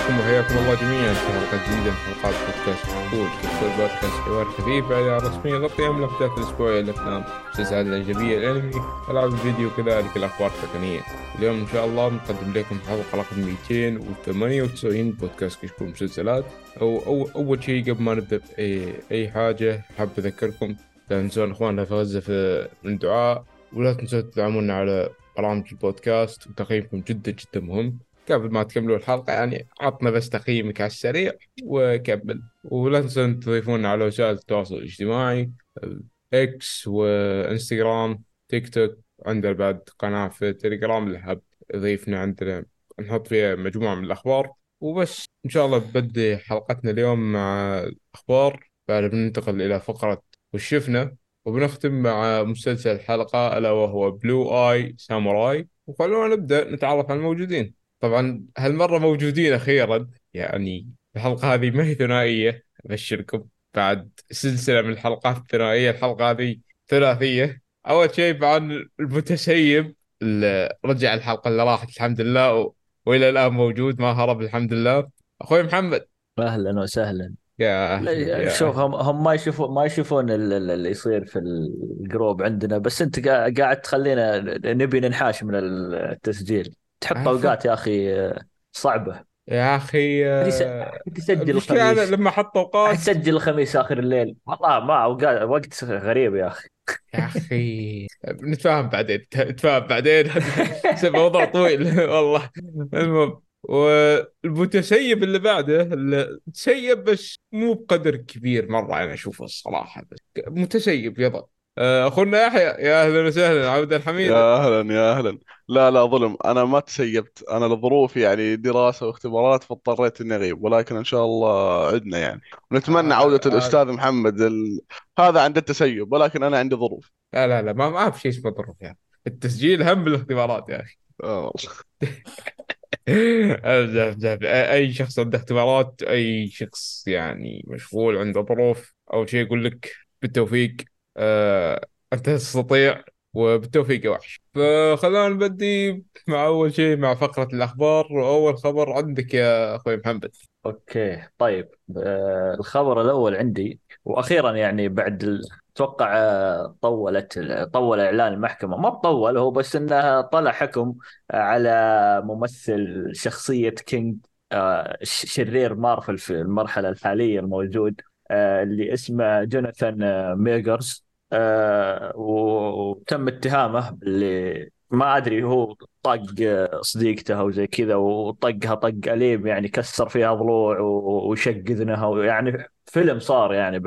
عليكم وحياكم الله جميعا في حلقة جديدة من حلقات بودكاست مقبول كل بودكاست حوار خفيف على رسمية يغطي أهم الأحداث الأسبوعية الأفلام المسلسلات الأجنبية الأنمي ألعاب الفيديو وكذلك الأخبار التقنية. اليوم إن شاء الله بنقدم لكم حلقة رقم 298 بودكاست كشكول مسلسلات. أو, أو أول شيء قبل ما نبدأ أي, أي حاجة حاب أذكركم لا تنسون إخواننا في غزة في من دعاء. ولا تنسوا تدعمونا على برامج البودكاست. وتقييمكم جدا جدا مهم. قبل ما تكملوا الحلقة يعني عطنا بس تقييمك على السريع وكمل. ولا تنسون تضيفونا على وسائل التواصل الاجتماعي إكس وإنستغرام تيك توك عندنا بعد قناة في تليجرام اللي حاب يضيفنا عندنا. نحط فيها مجموعة من الأخبار. وبس إن شاء الله ببدي حلقتنا اليوم مع الأخبار بعد بننتقل إلى فقرة وش شفنا وبنختم مع مسلسل الحلقة ألا وهو بلو آي ساموراي وخلونا نبدأ نتعرف على الموجودين. طبعا هالمرة موجودين أخيرا يعني الحلقة هذه ما هي ثنائية أبشركم بعد سلسلة من الحلقات الثنائية. الحلقة هذه ثلاثية. أول شيء عن المتسيب اللي رجع الحلقة اللي راحت الحمد لله و... وإلى الآن موجود. ما هرب الحمد لله. أخوي محمد. أهلا وسهلا. يا لا، يا شوف هم هم ما يشوفون ما يشوفون ال- ال- اللي يصير في الجروب عندنا. بس أنت قاعد تخلينا نبي ننحاش من التسجيل. تحط. اوقات يا أخي صعبة. يا آه، تسجل أنا الخميس. لما حط أوقات تسجل الخميس آخر الليل. والله ما اوقات وقت غريب يا أخي. يا أخي نتفاهم بعدين نتفاهم بعدين. موضوع طويل. والله. المهم والمتسيب اللي بعده اللي تسيب بس مو بقدر كبير مرة أنا أشوفه الصراحة بس متسيب يضل آه، أخونا يحيى. يا أهلا وسهلا عبد الحميد. يا أهلا يا أهلا. لا لا ظلم. أنا ما تسيبت. أنا لظروف يعني دراسة واختبارات فاضطريت إني أغيب ولكن إن شاء الله عدنا يعني. ونتمنى آه، عودة آه. الأستاذ محمد. ال... هذا عند التسيب ولكن أنا عندي ظروف. لا لا لا ما ما في شيء اسمه ظروف يا أخي. التسجيل هم بالاختبارات يا أخي. آه. أمزح. أي شخص عنده اختبارات أي شخص يعني مشغول عنده ظروف أول شيء يقول لك بالتوفيق. آه، أنت تستطيع وبالتوفيق يا وحش. فخلونا نبدي مع أول شيء مع فقرة الأخبار. وأول خبر عندك يا أخوي محمد. أوكي طيب. آه، الخبر الأول عندي وأخيرا يعني بعد أتوقع آه، طولت طول إعلان المحكمة. ما طول هو بس إنه طلع حكم على ممثل شخصية Kang آه، شرير مارفل في المرحلة الحالية الموجود آه، اللي اسمه جوناثان آه، ميجرز آه، و- وتم اتهامه باللي ما أدري هو طق صديقته أو زي كذا وطقها طق أليم يعني كسر فيها ضلوع وشق اذنها يعني فيلم صار يعني.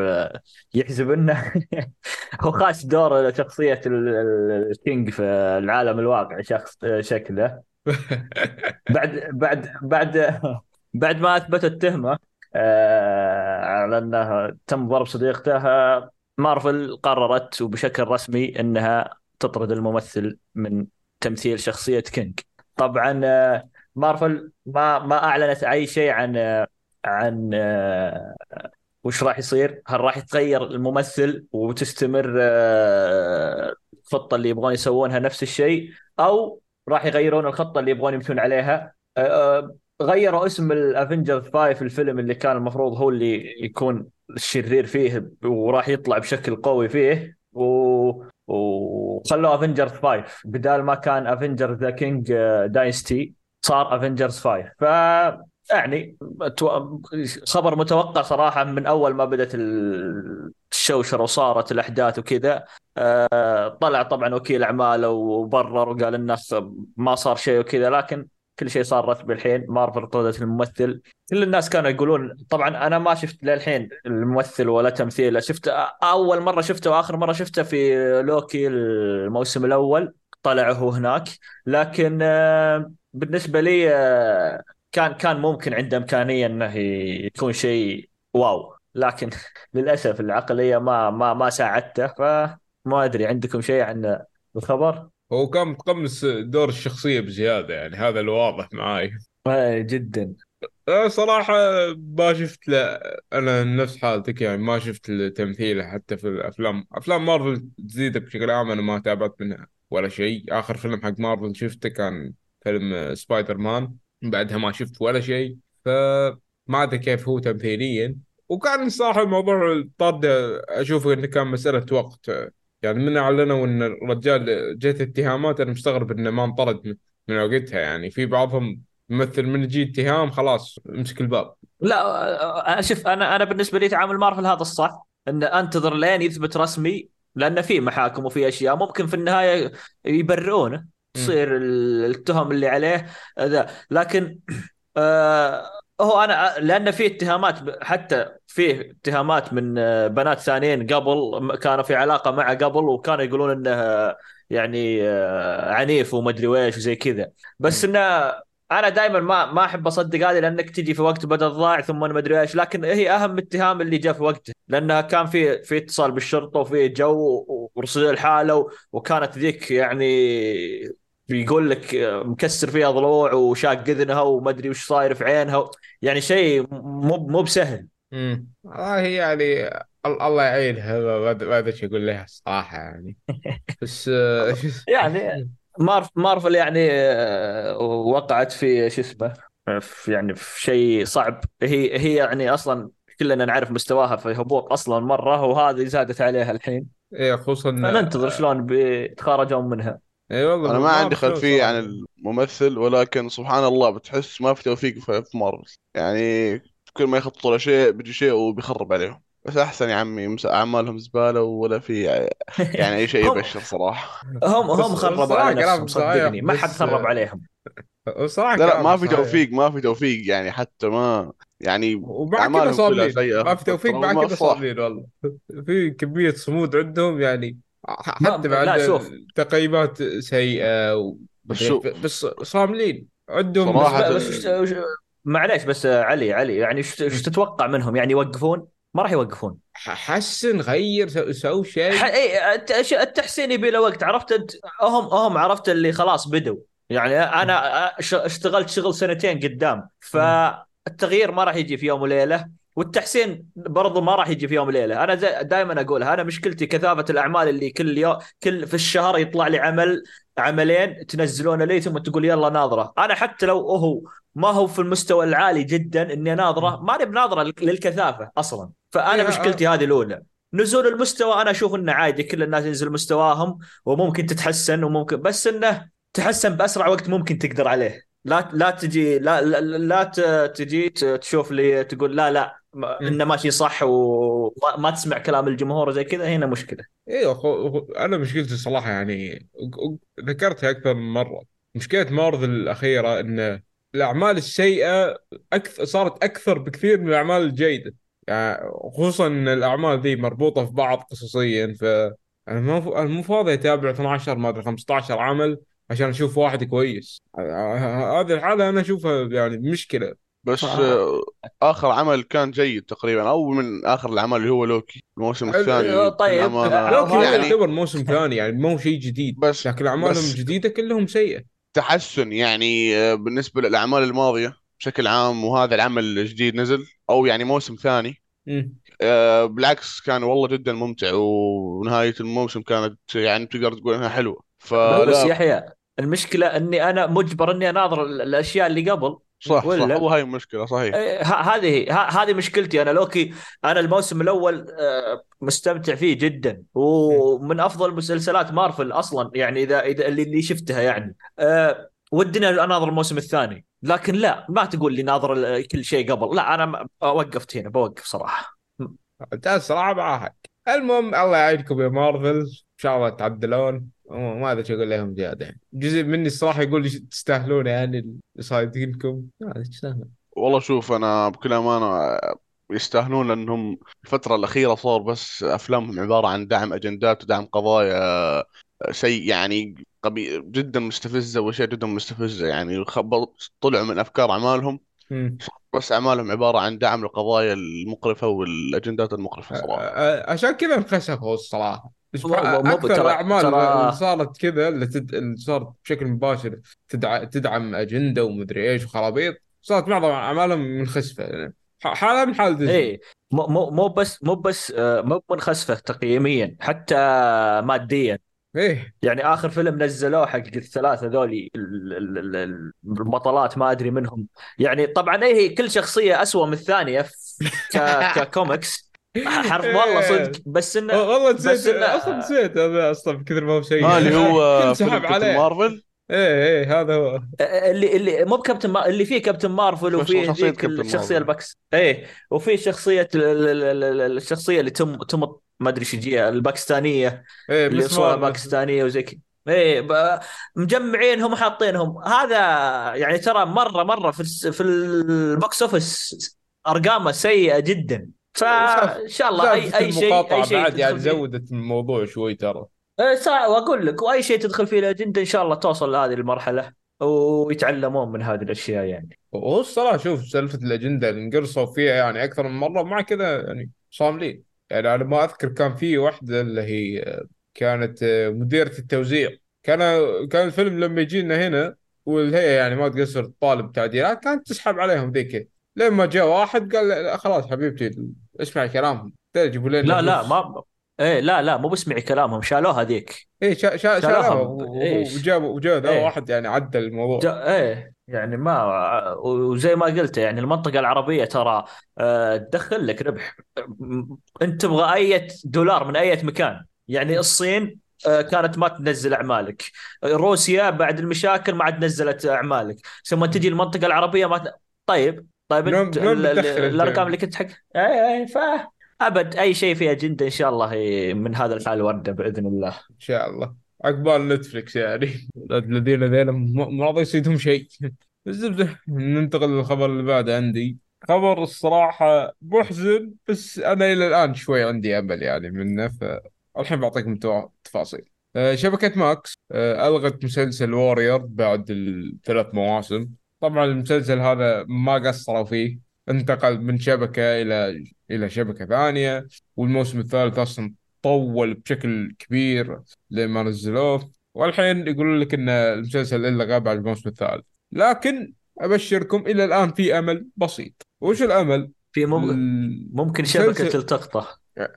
يحسب إنه هو خاش دور شخصيه ال- ال- ال Kang في العالم الواقعي شخص شكله بعد بعد بعد بعد ما اثبت التهمه آه، على إنه تم ضرب صديقته مارفل قررت وبشكل رسمي انها تطرد الممثل من تمثيل شخصية Kang طبعا آه، مارفل ما ما أعلنت أي شيء عن آه، عن آه، وش راح يصير؟ هل راح يتغير الممثل وتستمر الخطة اللي يبغون يسوونها نفس الشيء أو راح يغيرون الخطة اللي يبغون يمشون عليها غيروا اسم ال Avengers 5 الفيلم اللي كان المفروض هو اللي يكون الشرير فيه وراح يطلع بشكل قوي فيه و... وخلوه Avengers 5 بدال ما كان Avengers The Kang Dynasty صار Avengers 5 ف يعني خبر متوقع صراحة من أول ما بدأت الشوشرة وصارت الأحداث وكذا آه، طلع طبعا وكيل أعماله وبرر وقال الناس ما صار شيء وكذا لكن كل شيء صار رسمي الحين. مارفل طردت الممثل. كل الناس كانوا يقولون طبعا أنا ما شفت للحين الممثل ولا تمثيله. شفت أول مرة شفته وآخر مرة شفته في لوكي الموسم الأول. طلع هو هناك. لكن آه، بالنسبة لي آه، كان كان ممكن عنده إمكانية إنه يكون شيء واو. لكن للأسف العقلية ما ما ما ساعدته. فما أدري عندكم شيء عن الخبر؟ هو كان متقمص دور الشخصية بزيادة يعني هذا الواضح معاي. آه، جدا. أنا صراحة ما شفت له أنا نفس حالتك يعني ما شفت له تمثيله حتى في الأفلام. أفلام مارفل جديدة بشكل عام أنا ما تابعت منها ولا شيء. آخر فيلم حق مارفل شفته كان فيلم سبايدر مان بعدها ما شفت ولا شيء. فما أدري كيف هو تمثيليا. وكان صراحة الموضوع الطرد أشوف إنه كان مسألة وقت. يعني من اعلنوا ان الرجال جت اتهامات أنا مستغرب إنه ما انطرد من- وقتها. يعني في بعضهم يمثل من يجي اتهام خلاص امسك الباب. لا أنا شوف أنا أنا بالنسبة لي تعامل مارفل هذا الصح إن أنتظر لين يثبت رسمي لأن في محاكم وفي أشياء ممكن في النهاية يبرئونه تصير ال- التهم اللي عليه ذا. لكن آه هو أنا لأن في اتهامات حتى في اتهامات من آه، بنات ثانيين قبل كانوا في علاقة معه قبل وكانوا يقولون إنه آه، يعني آه، عنيف ومدري ويش وزي كذا. بس إنه أنا دائما ما ما أحب أصدق هذه لأنك تجي في وقت بدل ضاع ثم ما ادري إيش لكن هي أهم اتهام اللي جاء في وقته. لأنها كان في في اتصال بالشرطة وفي جو ورصيد الحالة وكانت ذيك يعني يقول لك مكسر فيها ضلوع وشاق اذنها وما أدري وش صاير في عينها. يعني شيء مو مو بسهل. امم والله يعني ال- الله يعينها. ما أدري إيش أقول لها الصراحه يعني. بس آه، يعني مارف مارفل يعني آه، وقعت في شو اسمه في يعني في شيء صعب. هي هي يعني أصلا كلنا نعرف مستواها في هبوط أصلا مرة وهذه زادت عليها الحين. إيه خصوصا فننتظر شلون بيتخارجون منها. اي والله أنا ما عندي خلفية صراحة. عن الممثل ولكن سبحان الله بتحس ما في توفيق في في مارفل. يعني كل ما يخططوا له شيء بيجي شيء وبيخرب عليهم. بس أحسن يا عمي أعمالهم زبالة ولا في يعني أي شيء هم- يبشر صراحة. هم بس- هم خربوا على كلام نفسهم صحيح، صدقني. ما حد بس- خرب عليهم. وصراحة لا لا كلام ما في صحيح. توفيق ما في توفيق يعني حتى ما يعني ومع كذا أعمالهم كلها صابرين سيئة ما في توفيق مع ما كذا صح. صابرين والله. في كمية صمود عندهم يعني حتى بعد شوف. تقييمات سيئة و... بس صاملين. عندهم صراحة بس, بس معليش بس علي علي يعني وش تتوقع منهم؟ يعني يوقفون؟ ما راح يوقفون. حسن غير سو, سو شيء. ح- اي الت- التحسين يبي له وقت. عرفت أنت؟ هم هم عرفت اللي خلاص بدوا يعني أنا اشتغلت شغل سنتين قدام. فالتغيير ما راح يجي في يوم وليلة. والتحسين برضو ما راح يجي في يوم وليله أنا دائما أقولها أنا مشكلتي كثافة الأعمال اللي كل يوم كل في الشهر يطلع لي عمل عملين تنزلونه لي ثم تقول يلا ناظرة. أنا حتى لو هو ما هو في المستوى العالي جدا إني ناظرة ماني بناظرة للكثافة أصلا. فأنا إيه، مشكلتي هذه الأولى. نزول المستوى أنا أشوف إنه عادي كل الناس ينزل مستواهم وممكن تتحسن وممكن بس إنه تحسن بأسرع وقت ممكن تقدر عليه. لا لا تجي لا لا, لا تجي تشوف لي تقول لا لا. إنه ماشي صح وما ما تسمع كلام الجمهور زي كذا هنا مشكلة. أيوه خو... أنا مشكلتي صراحة يعني ذكرتها أكثر من مرة. مشكلة مارفل الأخيرة إن الأعمال السيئة أكثر صارت أكثر بكثير من الأعمال الجيدة. يعني خصوصا إن الأعمال ذي مربوطة في بعض قصصيا. ف أنا مو أنا مو فاضي أتابع 12 ما أدري 15 عمل عشان أشوف واحد كويس. هذه الحالة أنا أشوفها يعني مشكلة. بس آه، آخر عمل كان جيد تقريبا أو من آخر الأعمال اللي هو لوكي الموسم ال- الثاني. طيب، للأمانة لوكي يعني يعتبر موسم ثاني يعني مو شيء جديد. بس لكن أعمالهم بس الجديده كلهم سيئة. تحسن يعني آه، بالنسبة للأعمال الماضية بشكل عام وهذا العمل الجديد نزل أو يعني موسم ثاني. آه، بالعكس كان والله جدا ممتع ونهاية الموسم كانت يعني تقدر تقول إنها حلوة. بس فلا. يحيى المشكلة إني أنا مجبر إني أناظر ال- الأشياء اللي قبل صح صح. ولا؟ والله هاي المشكلة صحيح. إيه، ه- هذه ه- هذه مشكلتي أنا. لوكي أنا الموسم الأول آه، مستمتع فيه جدا. ومن أفضل مسلسلات مارفل أصلا يعني إذا إذا اللي اللي شفتها يعني. أه ودنا أناظر الموسم الثاني. لكن لا ما تقول لي ناظر كل شيء قبل. لا أنا ما- وقفت هنا بوقف صراحة. أنت الصراحه معاك. المهم الله يعينكم يا مارفل. إن شاء الله تعدلون. ما أدري شو أقول لهم زيادة يعني. جزء مني الصراحة يقول لي تستاهلون يعني اللي صايدين لكم ما تستاهلون. والله شوف أنا بكل أمانة يستاهلون لأنهم الفترة الأخيرة صار بس أفلامهم عبارة عن دعم أجندات ودعم قضايا شيء يعني قبي جدا مستفزة وأشياء جدا مستفزة يعني. خب- طلعوا من أفكار أعمالهم. بس أعمالهم عبارة عن دعم القضايا المقرفة والأجندات المقرفة صراحة. أ- عشان كذا انخسفوا الصراحة. مو- أكثر الأعمال ترى- اللي صارت كذا اللي, تد... اللي صارت بشكل مباشر تدع... تدعم أجندة ومدري إيش وخرابيط صارت معظم أعمالهم منخسفة. يعني حالة من حال ديزني إيه مو مو مو بس مو بس آه، مو منخسفة تقييميا حتى ماديا. إيه. يعني آخر فيلم نزلوه حق الثلاثة ذولي ال- ال- ال- ال- البطلات ما أدري منهم. يعني طبعا إيه هي كل شخصية أسوأ من الثانية ككوميكس. حرف والله صدق. بس انه والله بس نسيت. إنه- أصلا نسيت هذا أصلا من كثر ما هو سيء ها اللي هو سحب كابتن عليه. مارفل. إيه إيه هذا هو. اللي اللي مو بكابتن ما... اللي فيه كابتن مارفل وفيه ذيك الشخصيه. البكس. إيه وفي شخصية ال- ال- ال- ال- الشخصية اللي تم تم ما أدري إيش يجيها الباكستانية. إيه اللي صورة باكستانية وزي كذا. إيه ب- مجمعينهم وحاطينهم. هذا يعني ترى مره مرة في في ال box office أرقامه سيئة جدا. فإن شاء الله اي أي شيء أي شيء بعد يعني زودت الموضوع شوي ترى. صح وأقول لك وأي شيء تدخل فيه الأجندة إن شاء الله توصل لهذه المرحلة ويتعلمون من هذه الأشياء يعني. وهو الصراحة شوف سالفة الأجندة اللي انقرصوا فيها يعني أكثر من مرة مع كذا يعني صاملين يعني أنا ما أذكر كان في واحدة اللي هي كانت مديرة التوزيع. كان كان الفيلم لما يجينا هنا واللي هي يعني ما تقصر طالب تعديلات كانت تسحب عليهم ذيك. لما جاء واحد قال لا خلاص حبيبتي اسمعي كلامهم. تجيبوا لنا لا لا. ما إيه لا لا مو بسمعي كلامهم. شالوها ذيك إيه شا شا شالوها. وجابوا وجاء ذا إيه. واحد يعني عدل الموضوع. جا إيه. يعني ما وزي ما قلت يعني المنطقة العربية ترى آه، تدخل لك ربح. أنت تبغى أي دولار من أي مكان. يعني الصين آه، كانت ما تنزل أعمالك. روسيا بعد المشاكل ما عاد نزلت أعمالك. ثم تجي المنطقة العربية ما ت... طيب طيب انت. الأرقام اللي كنت حق اي اي ف أبد أي شيء في اجنده إن شاء الله من هذا الحال ورده بإذن الله. إن شاء الله. عقبال نتفلكس يعني. الذين ذيلا ما راضي يصيدهم شيء. الزبدة. ننتقل للخبر اللي بعده عندي. خبر الصراحة محزن بس أنا إلى الآن شوي عندي أمل يعني منه فالحين بعطيكم تفاصيل. آه، شبكة ماكس آه، ألغت مسلسل وورير بعد الثلاث مواسم. طبعا المسلسل هذا ما قصروا فيه انتقل من شبكة إلى إلى شبكة ثانية والموسم الثالث أصلا طول بشكل كبير لما نزلوه. والحين يقولون لك إن المسلسل إلا بعد الموسم الثالث. لكن أبشركم إلى الآن في أمل بسيط. وش الأمل؟ في ممكن مسلسل- شبكه التقطة.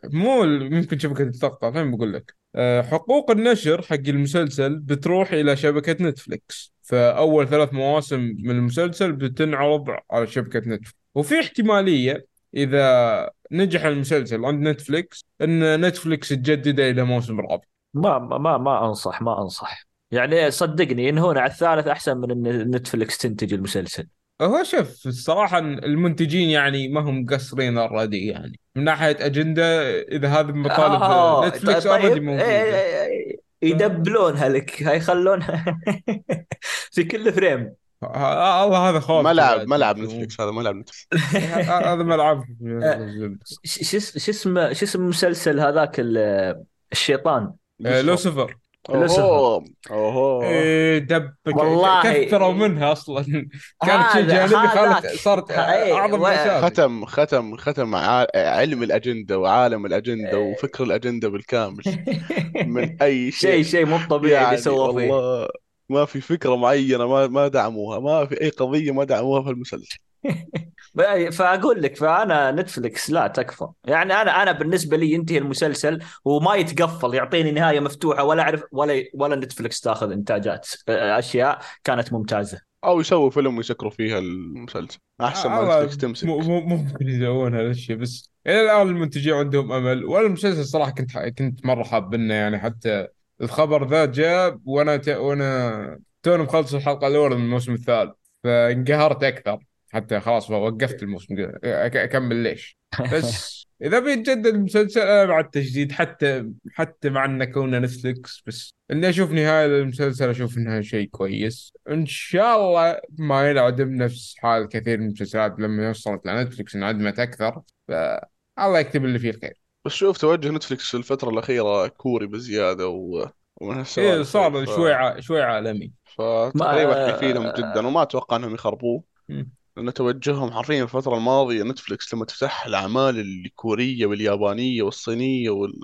مو ممكن شبكة التقطع الحين بقول لك. أه، حقوق النشر حق المسلسل بتروح إلى شبكة نتفليكس. فأول ثلاث مواسم من المسلسل بتنعرض على شبكة نتفليكس. وفي احتمالية إذا نجح المسلسل عند نتفليكس أن نتفليكس تجدده إلى موسم رابع. ما ما ما أنصح ما أنصح. يعني صدقني ينهون على الثالث أحسن من إن نتفلكس تنتج المسلسل. هو شوف الصراحة المنتجين يعني ما هم مقصرين already يعني. من ناحية أجندة إذا هذه مطالب آه، نتفليكس طيب. already إيه، موجودة إيه، إيه، يدبلونها لك هيخلونها في كل frame. الله هذا خوف ملعب. ملعب نتفلكس هذا ملعب نتفلكس هذا ملعب ش- شو اس- شو اسمه شو اسم المسلسل هذاك ال- الشيطان؟ آه، لوسيفر. اوه اوه إيه، دب والله. كثروا منها أصلا. كانت شيء جانبي صارت إيه، أعظم ختم ختم ختم علم الأجندة وعالم الأجندة وفكر الأجندة بالكامل. من أي شيء شيء. شيء مو طبيعي اللي يعني سووا فيه. والله ما في فكرة معينة ما ما دعموها. ما في أي قضية ما دعموها في المسلسل. فأقول لك فأنا نتفلكس لا تكفى. يعني أنا أنا بالنسبة لي ينتهي المسلسل وما يتقفل يعطيني نهاية مفتوحة ولا أعرف ولا ولا نتفلكس تأخذ إنتاجات أشياء كانت ممتازة. أو يسووا فيلم ويسكروا فيها المسلسل. أحسن ما نتفلكس تمسك. مو- مو- ممكن يسوون هذا الشيء بس إلى الآن المنتجين عندهم أمل. وأنا المسلسل صراحة كنت كنت مرة حابنه يعني حتى الخبر ذا جاء وأنا. وأنا توني مخلص الحلقة الأولى من الموسم الثالث فانقهرت أكثر. حتى خلاص وقفت الموسم. أكمل ليش؟ بس إذا بيتجدد المسلسل أنا مع التجديد حتى حتى مع إنه كونه نتفلكس بس إني أشوف نهاية المسلسل أشوف إنها شيء كويس. إن شاء الله ما ينعدم نفس حال كثير من المسلسلات لما وصلت لنتفلكس انعدمت أكثر. فالله يكتب اللي فيه الخير. بس شوف توجه نتفلكس في الفترة الأخيرة كوري بزيادة و... هالسوالف صار ف... شوي ع... شوي عالمي. فتقريبا ما- حيفيدهم جدا وما أتوقع إنهم يخربوه. لأن توجههم حرفيا الفترة الماضية نتفلكس لما تفتح الأعمال الكورية واليابانية والصينية وال...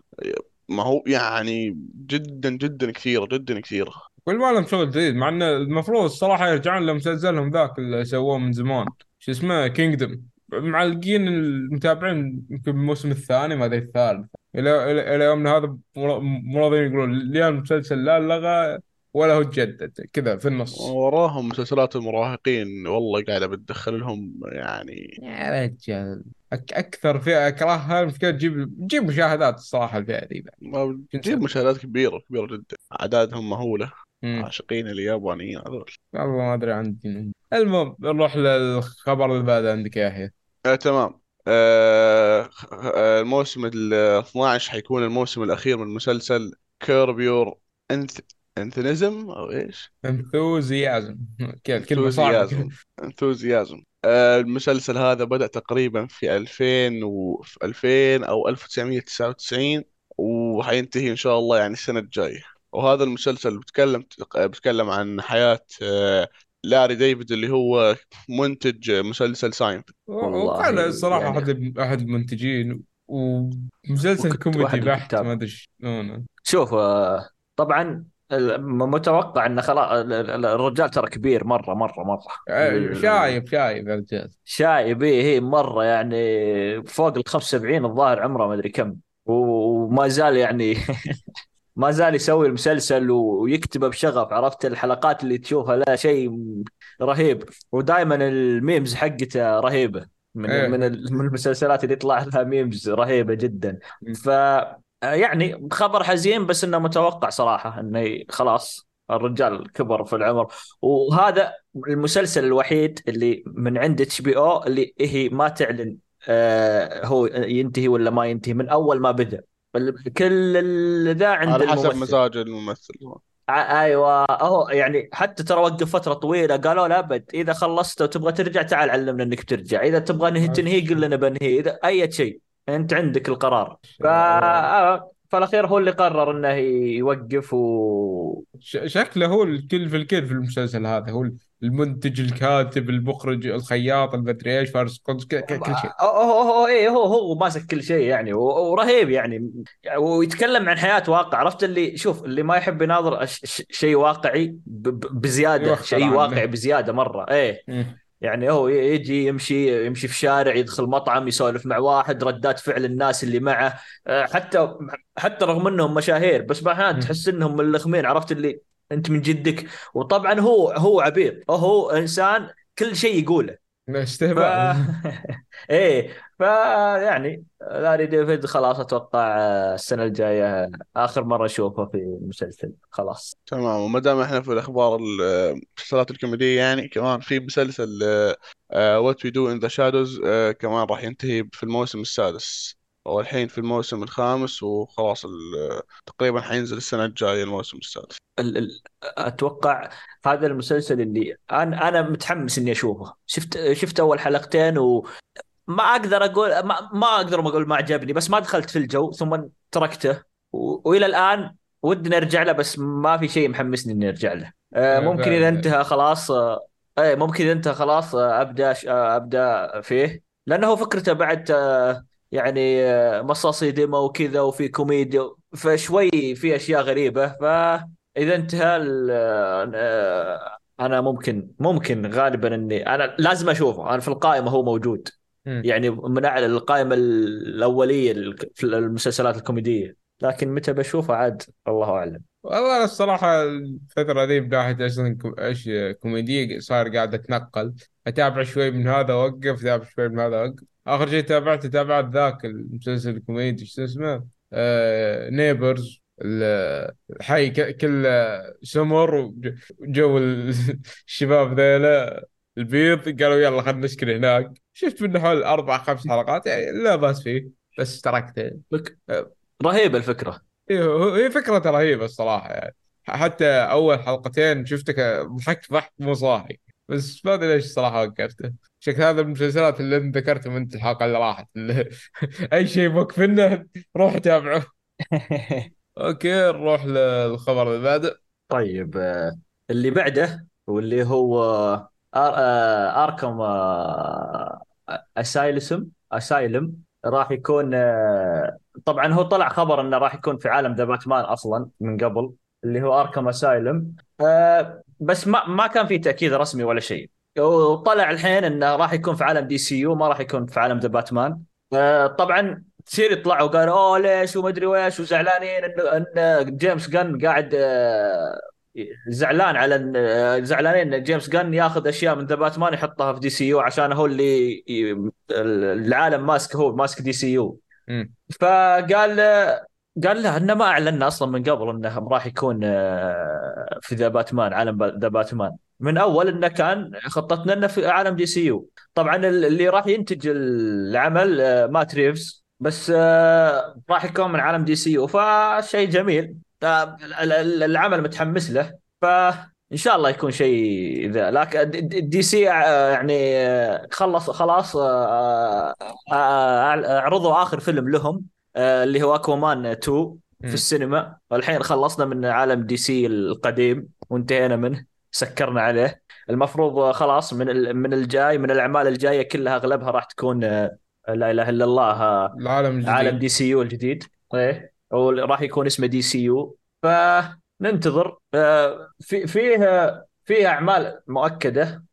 ما هو يعني جدا جدا كثيرة جدا كثيرة. كل ما لهم شغل جديد مع إنه المفروض الصراحة يرجعون لمسلسلهم ذاك اللي سووه من زمان. شو اسمه؟ كينجدم معلقين المتابعين يمكن بالموسم الثاني ما أدري الثالث. إلى إلى يومنا هذا مر- مرضين يقولون لا المسلسل لا لغى ولا هو تجدد كذا في النص. وراهم مسلسلات المراهقين والله قاعدة بتدخل لهم يعني. يا رجال أك أكثر فئة أكرهها المشكلة تجيب تجيب مشاهدات الصراحة الفئه ذي تنسى. مشاهدات كبيرة كبيرة جدا. أعدادهم مهولة مم. عاشقين اليابانيين هذول. والله ما أدري عندي المهم نروح للخبر اللي بعد عندك يا يحيى آه تمام. آه آه، الموسم ال 12 حيكون الموسم الأخير من مسلسل Curb Your Enth- Enthusiasm أو إيش؟ Enthusiasm. كلمة صعبة كذا. Enthusiasm. Enthusiasm. آه المسلسل هذا بدأ تقريبا في 2000 و في 2000 أو 1999 وحينتهي إن شاء الله يعني السنة الجاية. وهذا المسلسل بيتكلم بيتكلم عن حياة آه لاري ديفيد اللي هو منتج مسلسل ساينفيلد والله وكان الصراحة يعني- أحد أحد المنتجين. ومسلسل كوميدي واحد بحت الكتاب. ما أدري شوف آه، طبعا متوقع انه خلاص ال- ال- الرجال ترى كبير مرة مرة مرة. آه، شايب شايب يا رجال شايب إيه، هي مرة يعني فوق ال 75 الظاهر عمره ما أدري كم. وما زال يعني ما زال يسوي المسلسل ويكتبه بشغف عرفت؟ الحلقات اللي تشوفها لا شيء رهيب. ودائما ال memes حقته رهيبة. من إيه. من ال- من المسلسلات اللي يطلع لها memes رهيبة جدا. ف يعني خبر حزين بس إنه متوقع صراحة إنه خلاص الرجال كبر في العمر. وهذا المسلسل الوحيد اللي من عند HBO اللي هي ما تعلن آه هو ينتهي ولا ما ينتهي من أول ما بدأ. كل ذا عند على حسب. مزاج الممثل. ع- أيوه. هو يعني حتى ترى وقف فترة طويلة قالوا لا ابد إذا خلصت وتبغى ترجع تعال علمنا إنك ترجع إذا تبغى نه- تنهي قل لنا بنهي إذا أي شيء. انت عندك القرار. ف... فالاخير هو اللي قرر انه يوقف و ش- شكله هو الكل في الكل في المسلسل هذا هو المنتج الكاتب المخرج الخياط المدري إيش فارس قدس ك- ك- كل شيء. هو هو هو إيه هو هو ماسك كل شيء يعني و- ورهيب يعني. ويتكلم عن حياة واقع. عرفت اللي شوف اللي ما يحب يناظر شيء واقعي بزيادة شيء. واقعي بزيادة مرة. إيه. يعني هو يجي يمشي يمشي في شارع يدخل مطعم يسولف مع واحد ردات فعل الناس اللي معه. آه، حتى حتى رغم إنهم مشاهير بس باحيان مم. تحس إنهم ملخمين عرفت اللي أنت من جدك؟ وطبعا هو هو عبيط. هو إنسان كل شيء يقوله. ف... استهبال إيه فيعني لاري ديفيد خلاص أتوقع آه، السنة الجاية آخر مرة أشوفه في المسلسل خلاص. تمام. وما دام إحنا في الأخبار المسلسلات الكوميدية يعني كمان في مسلسل What We Do in the Shadows كمان راح ينتهي في الموسم السادس. هو الحين في الموسم الخامس وخلاص تقريبا حينزل السنة الجاية الموسم السادس. ال ال أتوقع هذا المسلسل اللي أنا أنا متحمس إني أشوفه. شفت شفت أول حلقتين وما أقدر أقول ما, ما أقدر أقول ما عجبني بس ما دخلت في الجو ثم تركته. و... وإلى الآن ودي أرجع له بس ما في شيء محمسني إني أرجع له. آه، آه، ممكن فعلا. اذا انتهى خلاص آه، إيه ممكن إذا انتهى خلاص آه، أبدأ ش- آه، أبدأ فيه. لأنه هو فكرته بعد آه، يعني آه، مصاصي دماء وكذا وفي كوميديا فشوي في أشياء غريبة. فاذا انتهى آه، أنا ممكن ممكن غالبا إني أنا لازم أشوفه. أنا في القائمة هو موجود. يعني من أعلى القائمة الأولية في المسلسلات الكوميدية. لكن متى بشوفه عاد الله أعلم. والله أنا الصراحة الفترة ذي من ناحية أصلا كو- إيش كوميدية صار قاعد أتنقل. أتابع شوي من هذا أوقف أتابع شوي من هذا أوقف آخر شيء تابعته تابعت ذاك المسلسل الكوميدي شو اسمه؟ آه Neighbors الحي ك- كل سمر وج- وجو ال- الشباب ذيلا البيض قالوا يلا خلينا نسكن هناك. شفت منه حول أربع خمس حلقات يعني لا بأس فيه بس تركته فك... رهيبة الفكرة. إيه، هي فكرة رهيبة الصراحة يعني. حتى أول حلقتين شفتك ضحكت ضحك مو صاحي. بس ما أدري ليش الصراحة وقفته. شكل هذا من المسلسلات اللي أنت ذكرتها أنت الحلقة اللي راحت. اللي أي شيء موقفنه روح تابعه. أوكي نروح للخبر اللي بعده. طيب آه، اللي بعده واللي هو آر... آه، Arkham آه، Asylum Asylum راح يكون طبعا هو طلع خبر إنه راح يكون في عالم The Batman أصلا من قبل اللي هو Arkham Asylum. بس ما ما كان في تأكيد رسمي ولا شيء. وطلع الحين إنه راح يكون في عالم DCU ما راح يكون في عالم The Batman. آه، طبعا تصير يطلعوا قالوا أوه ليش؟ وما أدري ويش وزعلانين ان إن جيمس جن قاعد آه، زعلان على آه، زعلانين إن جيمس غن ياخذ أشياء من The Batman يحطها في DCU عشان هو اللي العالم ماسك هو ماسك DCU. فقال قال له إنه ما اعلنا أصلا من قبل إنه راح يكون في The Batman عالم The Batman. من أول إنه كان خطتنا إنه في عالم DCU. طبعا اللي راح ينتج العمل آه، مات ريفز بس آه، راح يكون من عالم DCU. فشيء جميل. ال- ال- العمل متحمس له. فان شاء الله يكون شيء ذا. لكن DC آه، يعني خلص خلاص عرضوا آخر فيلم لهم اللي هو أكوامان 2 مم. في السينما. والحين خلصنا من عالم DC القديم وانتهينا منه. سكرنا عليه. المفروض خلاص من من الجاي من الأعمال الجاية كلها أغلبها راح تكون آه، لا إله إلا الله آه، العالم الجديد. عالم DCU الجديد. إيه. وراح يكون اسمه DCU. فننتظر آه، في فيه فيه أعمال مؤكدة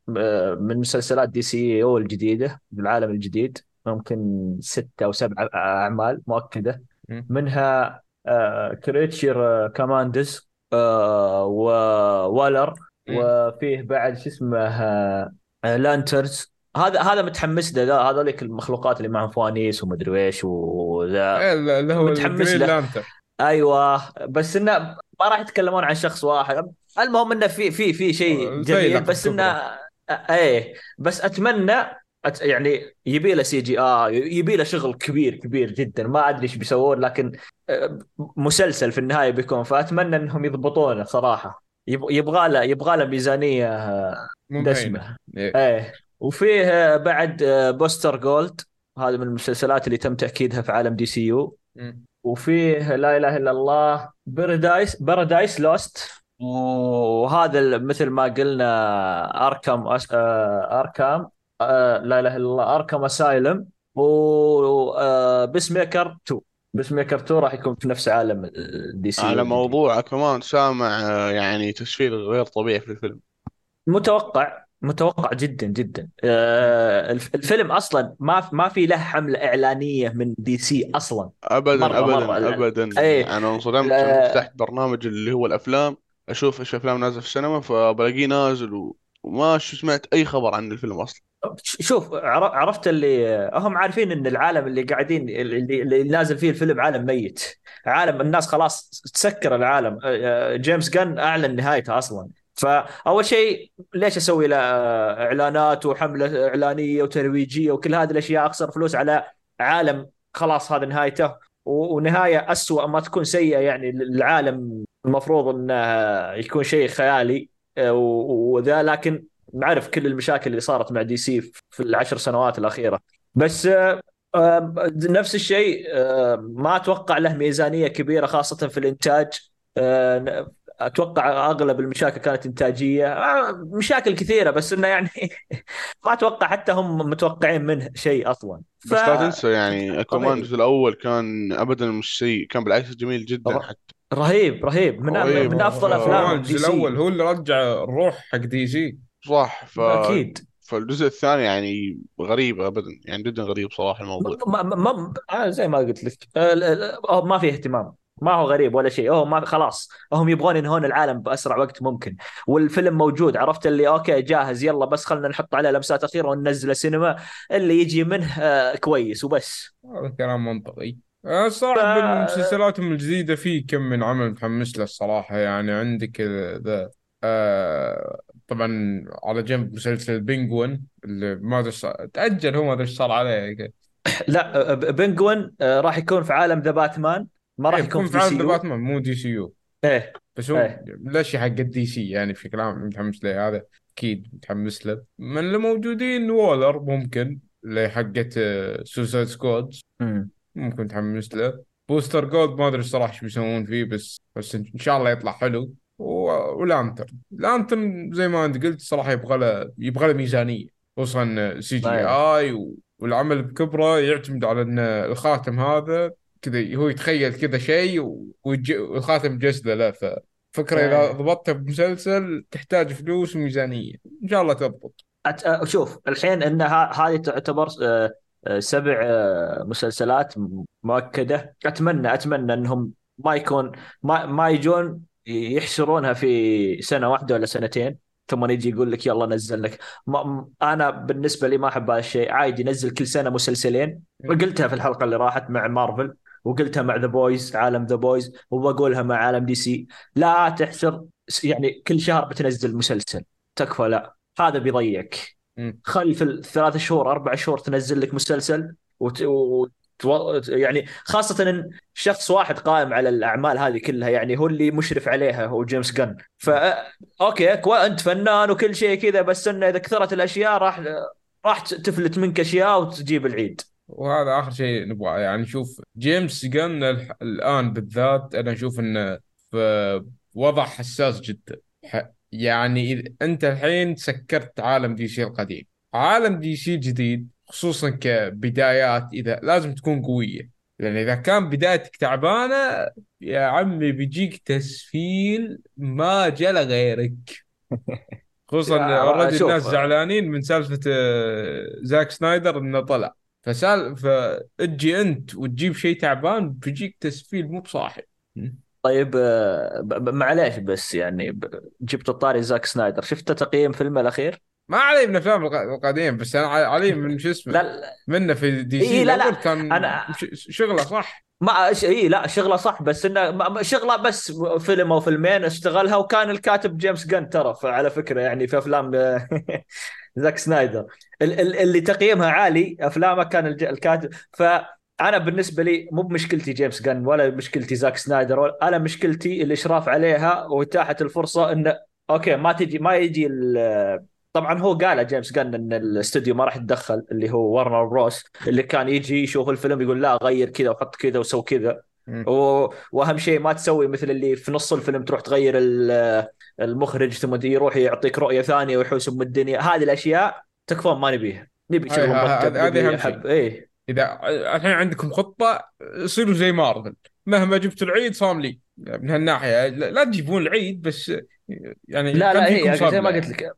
من مسلسلات DCU الجديدة بالعالم الجديد. ممكن ستة أو سبعة أعمال مؤكدة. منها Creature Commandos و Waller. وفيه بعد شو اسمه Lanterns هذا هذا متحمس له هذوليك المخلوقات اللي معهم فوانيس ومدري إيش وذا. إيه، اللي هو متحمس له. أيوه. بس إنه ما راح يتكلمون عن شخص واحد. المهم إنه في في في شيء جميل بس إنه إيه. بس أتمنى أت يعني يبي له CG آه يبي له شغل كبير كبير جدا. ما أدري إيش بيسوون لكن آه، مسلسل في النهاية بيكون. فأتمنى إنهم يضبطونه صراحة. يبغى له يبغى له ميزانية دسمة. إيه. إيه وفيه بعد Booster Gold هذا من المسلسلات اللي تم تأكيدها في عالم DCU. وفيه لا إله إلا الله Paradise Paradise Lost وهذا مثل ما قلنا Arkham As... آه، Arkham آه، لا إله إلا الله Arkham Asylum و Peacemaker 2 Peacemaker 2 راح يكون في نفس عالم ال DC على موضوع كمان سامع آه، يعني تسفيل غير طبيعي في الفيلم متوقع متوقع جدا جدا آه، الف- الفيلم أصلا ما ما في له حملة إعلانية من دي سي أصلا ابدا مرة- ابدا مرة،. ابدا إيه. أنا انصدمت. فتحت برنامج اللي هو الأفلام أشوف إيش افلام نازلة في السينما فبلاقيه نازل. وما سمعت أي خبر عن الفيلم أصلا شوف عر- عرفت اللي هم عارفين إن العالم اللي قاعدين اللي, اللي نازل فيه الفيلم عالم ميت. عالم الناس خلاص تسكر العالم. آه، جيمس جن أعلن نهايته أصلا. فأول شيء ليش أسوي له آه، إعلانات وحملة إعلانية وترويجية وكل هذه الأشياء؟ أخسر فلوس على عالم خلاص هذا نهايته. ونهاية اسوء ما تكون سيئة يعني للعالم. المفروض إنه يكون شيء خيالي وذا. لكن نعرف كل المشاكل اللي صارت مع دي سي في العشر سنوات الأخيرة. بس آه، آه، نفس الشيء آه، ما أتوقع له ميزانية كبيرة خاصة في الإنتاج. آه، أتوقع أغلب المشاكل كانت إنتاجية. آه، مشاكل كثيرة بس إنه يعني ما أتوقع حتى هم متوقعين منه شيء أصلا. بس لا تنسى يعني اكوامان الجزء الأول كان ابدا مش سيء كان بالعكس جميل جدا طبعا. حتى. رهيب رهيب. من, رهيب. من أفضل آه، أفلام الجزء DC الأول هو اللي رجع الروح حق DC صح ف... أكيد. فالجزء الثاني يعني غريب ابدا يعني جدا غريب صراحة الموضوع. ما ما ما آه زي ما قلت لك. آه، آه، ما في اهتمام. ما هو غريب ولا شيء. هو ما خلاص. هم يبغون ينهون العالم بأسرع وقت ممكن. والفيلم موجود عرفت اللي okay جاهز يلا بس خلنا نحط عليه لمسات أخيرة وننزله سينما. اللي يجي منه كويس وبس. هذا كلام منطقي. أنا الصراحة ف- بالمسلسلات الجديدة في كم من عمل متحمس له الصراحة. يعني عندك ذا آه طبعا على جنب مسلسل Penguin اللي ما أدري تأجل هو ما أدري إيش صار عليه لا آه، Penguin آه، راح يكون في عالم The Batman ما راح إيه، يكون في في عالم ذا باتمان مو دي سي يو. إيه بس هو إيه. الاشياء حق ال DC يعني بشكل عام متحمس له هذا؟ أكيد متحمس له. من اللي موجودين Waller ممكن اللي حقت Suicide Squad مم. ممكن متحمس له. Booster Gold ما أدري الصراحه إيش بيسوون فيه بس بس إن شاء الله يطلع حلو. و Lantern Lantern زي ما انت قلت صراحة يبغى له يبغى له ميزانية خصوصا CG أيوة. آي. والعمل بكبره يعتمد على إن الخاتم هذا كذا هو يتخيل كذا شيء. والخاتم جسده له ففكره إذا أيوة. ضبطته بمسلسل تحتاج فلوس وميزانية إن شاء الله تضبط أت... أ- شوف الحين إن هذه تعتبر آه، آه، سبع آه، مسلسلات مؤكدة اتمنى أتمنى إنهم ما يكون ما ما يجون يحشرونها في سنة واحدة ولا سنتين ثم يجي يقول لك يلا نزل لك. ما أنا بالنسبة لي ما أحب هذا الشيء. عادي ينزل كل سنة مسلسلين. وقلتها في الحلقة اللي راحت مع مارفل وقلتها مع The Boys عالم The Boys وبقولها مع عالم DC. لا تحشر يعني كل شهر بتنزل مسلسل. تكفى لا. هذا بيضيعك. خل في الثلاث شهور أربع شهور تنزل لك مسلسل وت... يعني خاصة إن شخص واحد قائم على الأعمال هذه كلها يعني هو اللي مشرف عليها هو جيمس غن ف Okay أنت فنان وكل شيء كذا بس إنه إذا كثرت الأشياء راح راح تفلت منك أشياء وتجيب العيد. وهذا آخر شيء نبغاه. يعني نشوف جيمس غن الآن بالذات أنا أشوف إنه في وضع حساس جدا. يعني أنت الحين سكرت عالم DC القديم. عالم DC الجديد خصوصا كبدايات إذا لازم تكون قوية. لأن إذا كان بدايتك تعبانة يا عمي بيجيك تسفيل ما جا لغيرك. خصوصا already الناس زعلانين من سالفة آه، زاك سنايدر إنه طلع. فسال فتجي أنت وتجيب شيء تعبان بيجيك تسفيل مو بصاحب. طيب آه، معليش بس يعني جبت الطاري زاك سنايدر. شفت تقييم فيلمه الأخير؟ ما علي من الأفلام القديمة بس أنا علي من شو اسمه لا منه في DC إيه لا. لا كان أنا... شغلة صح. ما اي لا شغلة صح بس إنه شغلة بس فيلم أو فيلمين اشتغلها وكان الكاتب جيمس جن ترى على فكرة يعني في أفلام زاك سنايدر. اللي تقييمها عالي أفلامه كان الكاتب ف أنا بالنسبة لي مو بمشكلتي جيمس جن ولا مشكلتي زاك سنايدر ولا أنا مشكلتي الإشراف عليها وإتاحة الفرصة إنه أوكي ما تجي ما يجي طبعا هو قال جيمس جن إن الاستوديو ما راح يتدخل اللي هو ورنر بروس اللي كان يجي يشوف الفيلم يقول لا غير كذا وحط كذا وسوي كذا. وأهم شيء ما تسوي مثل اللي في نص الفيلم تروح تغير المخرج ثم يروح يعطيك رؤية ثانية ويحوس أم الدنيا. هذه الأشياء تكفون ما نبيها. نبي شغل مرتب هذه أهم شيء. إيه. إذا الحين عندكم خطة صيروا زي مارفل. مهما جبتوا العيد صاملي من هالناحية لا تجيبون العيد بس يعني لا لا هي زي ما قلت لك.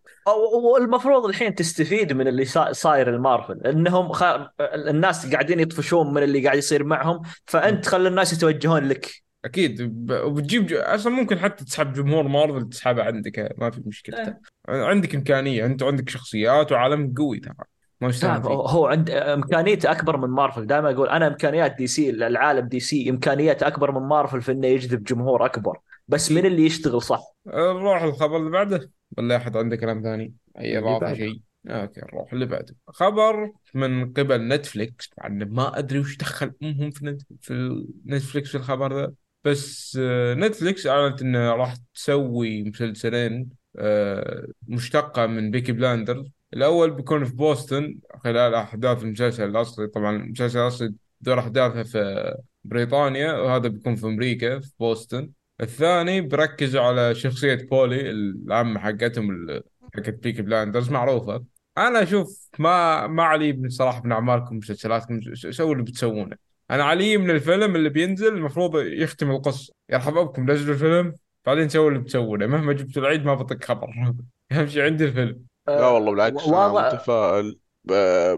والمفروض الحين تستفيد من اللي صاير المارفل إنهم خ... الناس قاعدين يطفشون من اللي قاعد يصير معهم فأنت خلي الناس يتوجهون لك. أكيد. وبتجيب ج... أصلا ممكن حتى تسحب جمهور مارفل تسحبه عندك ما في مشكلة. أه. عندك إمكانية أنت عندك شخصيات وعالم قوي ترى. ما هو عند امكانيته أكبر من مارفل. دائما أقول أنا إمكانيات دي سي العالم دي سي إمكانيات أكبر من مارفل في إنه يجذب جمهور أكبر. بس من اللي يشتغل صح؟ نروح الخبر اللي بعده. ولا أحد عنده كلام ثاني؟ أي اضافه شيء. أوكي نروح اللي بعده. خبر من قبل نتفليكس. مع ما أدري وش دخل أمهم في. في نتفليكس في الخبر ذا بس آه، نتفليكس أعلنت انها راح تسوي مسلسلين آه، مشتقة من Peaky Blinders. الأول بيكون في بوسطن خلال أحداث المسلسل الأصلي. طبعا المسلسل الأصلي دور أحداثه في بريطانيا وهذا بيكون في أمريكا في بوسطن. الثاني بركزوا على شخصية بولي العمة حقتهم حقت بيكي بلاندرز معروفة. أنا أشوف ما ما علي صراحة من أعمالكم مسلسلاتكم سووا اللي بتسوونه. أنا علي من الفيلم اللي بينزل المفروض يختم القصة. يرحب بكم نزلوا الفيلم بعدين سووا اللي بتسوونه؟ مهما جبتوا العيد ما بعطيك خبر. أهم شيء عندي الفيلم. لا والله بالعكس أنا متفائل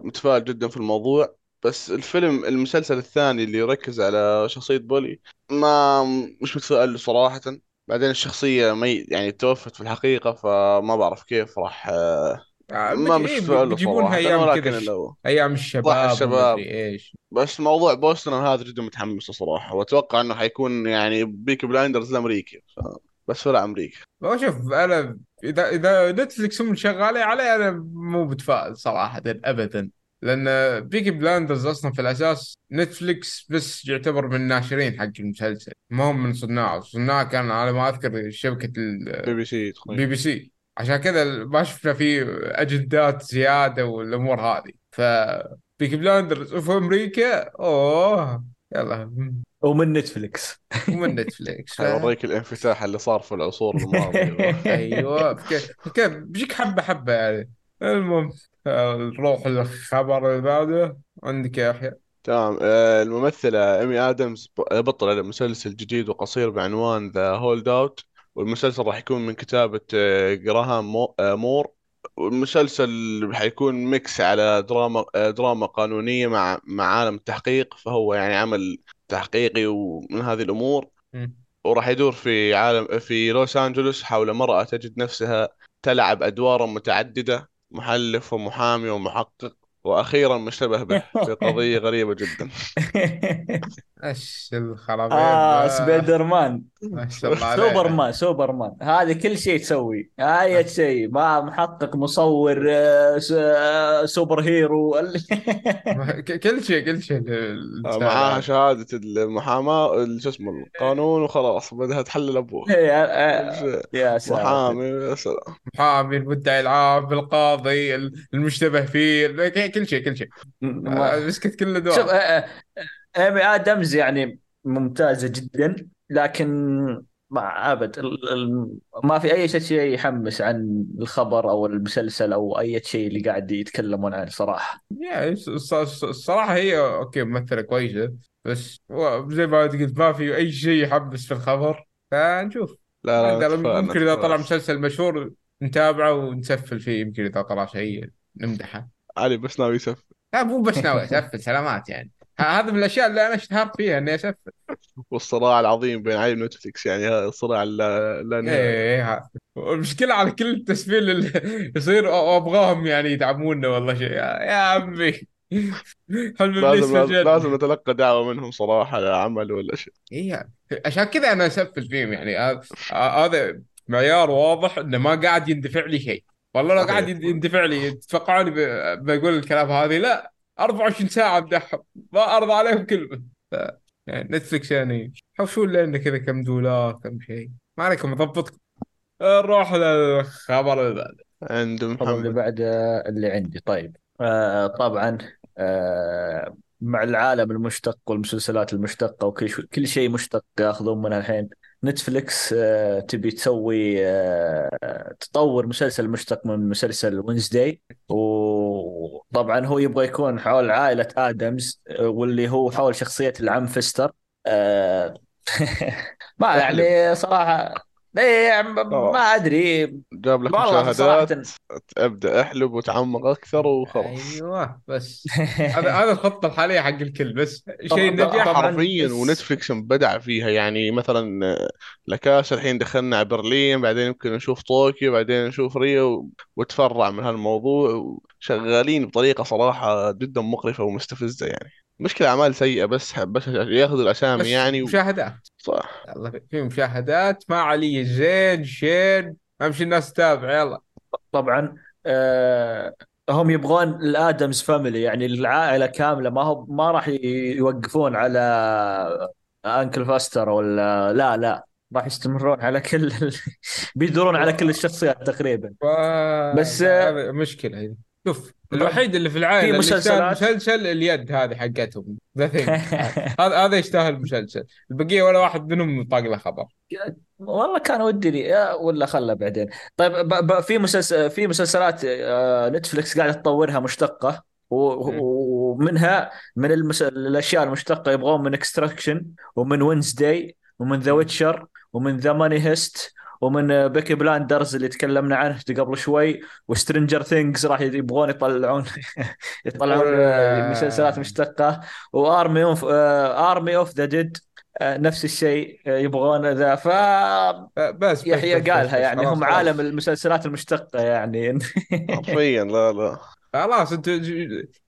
متفائل جدا في الموضوع. بس الفيلم المسلسل الثاني اللي يركز على شخصية بولي ما مش متفائل صراحة. بعدين الشخصية مي يعني توفت في الحقيقة فما بعرف كيف راح آه، ما مش متفائل صراحة. أيام كذا أيام الشباب الشباب. إيش. بس موضوع بوستن أنا هذا جدا متحمس صراحة. وأتوقع إنه حيكون يعني Peaky Blinders الامريكي ف... بس ولا أمريكا. شوف أنا اذا إذا نتفلكس هم شغالين عليه أنا مو متفائل صراحة ابدا. لأن Peaky Blinders أصلا في الأساس نتفليكس بس يعتبر من الناشرين حق المسلسل ما هم من صناعه صناعه كان على ما أذكر شبكة ال BBC BBC. عشان كذا ما شفنا في أجندات زيادة والأمور هذه. ف Peaky Blinders في أمريكا أوه يلا. ومن نتفليكس ومن نتفليكس اوريك الانفتاح اللي صار في العصور الماضية. أيوه كيف بيجيك حبة حبة يعني. المهم نروح للخبر اللي بعده. عندك يا يحيى تمام. آه، الممثلة إيمي آدمز بطلة مسلسل جديد وقصير بعنوان The Holdout والمسلسل راح يكون من كتابة آه، جراهام آه، مور. والمسلسل حيكون mix على دراما آه، دراما قانونية مع مع عالم التحقيق فهو يعني عمل تحقيقي ومن هذه الأمور. مم. وراح يدور في عالم في لوس أنجلوس حول امرأة تجد نفسها تلعب أدوارا متعددة. محلف ومحامي ومحقق وأخيرا مشتبه به في قضية غريبة جدا. إيش الخرابيط آه؟ سبايدر مان ما شاء الله عليه سوبر مان سوبر مان هذه كل شيء تسوي. اي شيء. ما محقق مصور آه، س- آه، superhero. كل شيء كل شيء معاها شهادة المحاماة شو اسمه القانون وخلاص. بدها تحلل أبوها يا يا ساتر محامي يا سلام. محامي المدعي العام القاضي المشتبه فيه كل شيء كل شيء. مسكت كل دور ايمي ادمز يعني ممتازة جدا لكن ما ابد ال- ال- ما في أي شيء يحمس عن الخبر أو المسلسل أو أي شيء اللي قاعد يتكلمون عنه صراحة. يعني الص- الص- الصراحة هي أوكي ممثلة كويسة بس زي ما قلت ما في أي شيء يحبس في الخبر. فنشوف. لا لا ممكن إذا طلع. مسلسل مشهور نتابعه ونسفل فيه يمكن إذا طلع شيء نمدحه. علي بس ناوي يسف لا مو بس ناوي أسفل سلامات يعني. هذا من الأشياء اللي أنا أشتهرت فيها إني اسفل والصراع العظيم بين علي ونتفليكس يعني هذا الصراع لا لا إيه ها. المشكلة على كل التسفيل اللي يصير أبغاهم يعني يدعمونا والله شيء. يا, عمي. حلم ابليس لازم لازم نتلقى دعوة منهم صراحة لعمل ولا شيء. إيه عشان كذا أنا أسفل فيهم يعني. هذا- هذا معيار واضح إنه ما قاعد يندفع لي شيء. والله لو. قاعد يندفع لي تتوقعوني بقول الكلام هذه لا. 24 ساعة امدحهم ما ارضى عليهم كلمة ف... يعني نتفلكس يعني حوشون لنا كذا كم دولار كم شيء. ما عليكم أضبطكم. نروح للخبر اللي بعده. عند الخبر اللي محمد بعد اللي عندي. طيب. آه طبعا آه مع العالم المشتق والمسلسلات المشتقة وكل شو- كل شيء مشتق ياخذون منها الحين نتفلكس آه تبي تسوي آه تطور مسلسل مشتق من مسلسل وينزداي وطبعا هو يبغى يكون حول عائلة آدمز آه، واللي هو حول شخصية العم فيستر آه ما. يعني صراحة إيه ما أدري. جاب لك والله صراحة. مشاهدات أبدأ أحلب وتعمق أكثر وخلاص. أيوه بس. هذا هذا الخطة الحالية حق الكل بس شيء نجح حرفيا بس- ونتفلكس بدع فيها يعني مثلا آه، لكاسا الحين دخلنا على برلين بعدين يمكن نشوف طوكيو بعدين نشوف ريو وتفرع من هالموضوع وشغالين بطريقة صراحة جدا مقرفة ومستفزة يعني. مشكلة أعمال سيئة بس بس ياخذوا الأسامي بس يعني و... مشاهدات. صح. يلا في- مشاهدات. ما علي زين شين. أمشي الناس تتابع. يلا. طبعا آه هم يبغون ال Addams Family يعني العائلة كاملة ما هو ما راح يوقفون على Uncle Fester ولا لا لا. راح يستمرون على كل ال... بيدورون على كل الشخصيات تقريبا. بس- هذا مشكلة هذه شوف الوحيد اللي في العائلة في اللي مسلسلات- مسلسل اليد هذه حقتهم. هذا هذا يستاهل مسلسل البقية ولا واحد منهم طاق له خبر. والله كان ودي لي. يا- ولا خله بعدين. طيب ب... ب... في مسلسل في مسلسلات آه، نتفلكس قاعدة تطورها مشتقة. ومنها من المس... الأشياء المشتقة يبغون من Extraction ومن و Wednesday ومن The Witcher ومن The Money Heist ومن Peaky Blinders اللي تكلمنا عنه قبل شوي و Stranger Things راح يبغون يطلعون يطلعون مسلسلات مشتقة. و Army of Army of the Dead نفس الشيء آه، يبغون ذا. ف بس يحيى قالها يعني هم. عالم المسلسلات المشتقة يعني. حرفيا لا لا. خلاص انت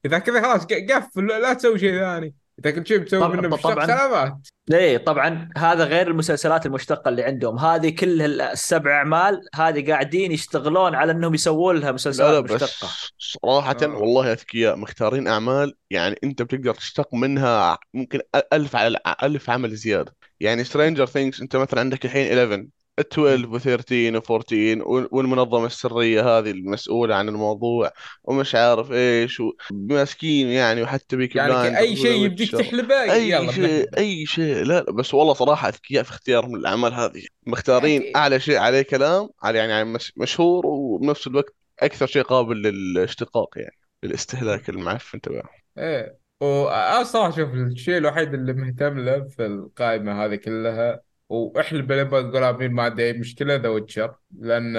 إذا كذا خلاص قفل لا تسوي شيء ثاني. إذا كل شيء بتسوي طبعاً- منه مشتق طبعاً. سلامات. ليه طبعا هذا غير المسلسلات المشتقة اللي عندهم. هذه كل السبع أعمال هذه قاعدين يشتغلون على إنهم يسوون لها لا مسلسلات لا مشتقة. صراحة آه. والله أذكياء مختارين أعمال يعني أنت بتقدر تشتق منها ممكن ألف على ألف عمل زيادة. يعني Stranger Things أنت مثلا عندك الحين 11 12 و 13 و 14 وال- والمنظمة السرية هذه المسؤولة عن الموضوع ومش عارف إيش وماسكين يعني وحتى بيكي يعني اي شيء يبديك. تحلبه أي يلا شيء. أي شيء لا لا بس والله صراحة أذكياء في اختيارهم الأعمال هذه مختارين أكيد. أعلى شيء عليه كلام على يعني يعني مش- مشهور وبنفس الوقت أكثر شيء قابل للاشتقاق يعني للاستهلاك المعفن تبعه إيه وأنا صراحة شوف الشيء الوحيد اللي مهتم له في القائمة هذه كلها واحلب اللي بقول مين ما عندي أي مشكلة The Witcher لأن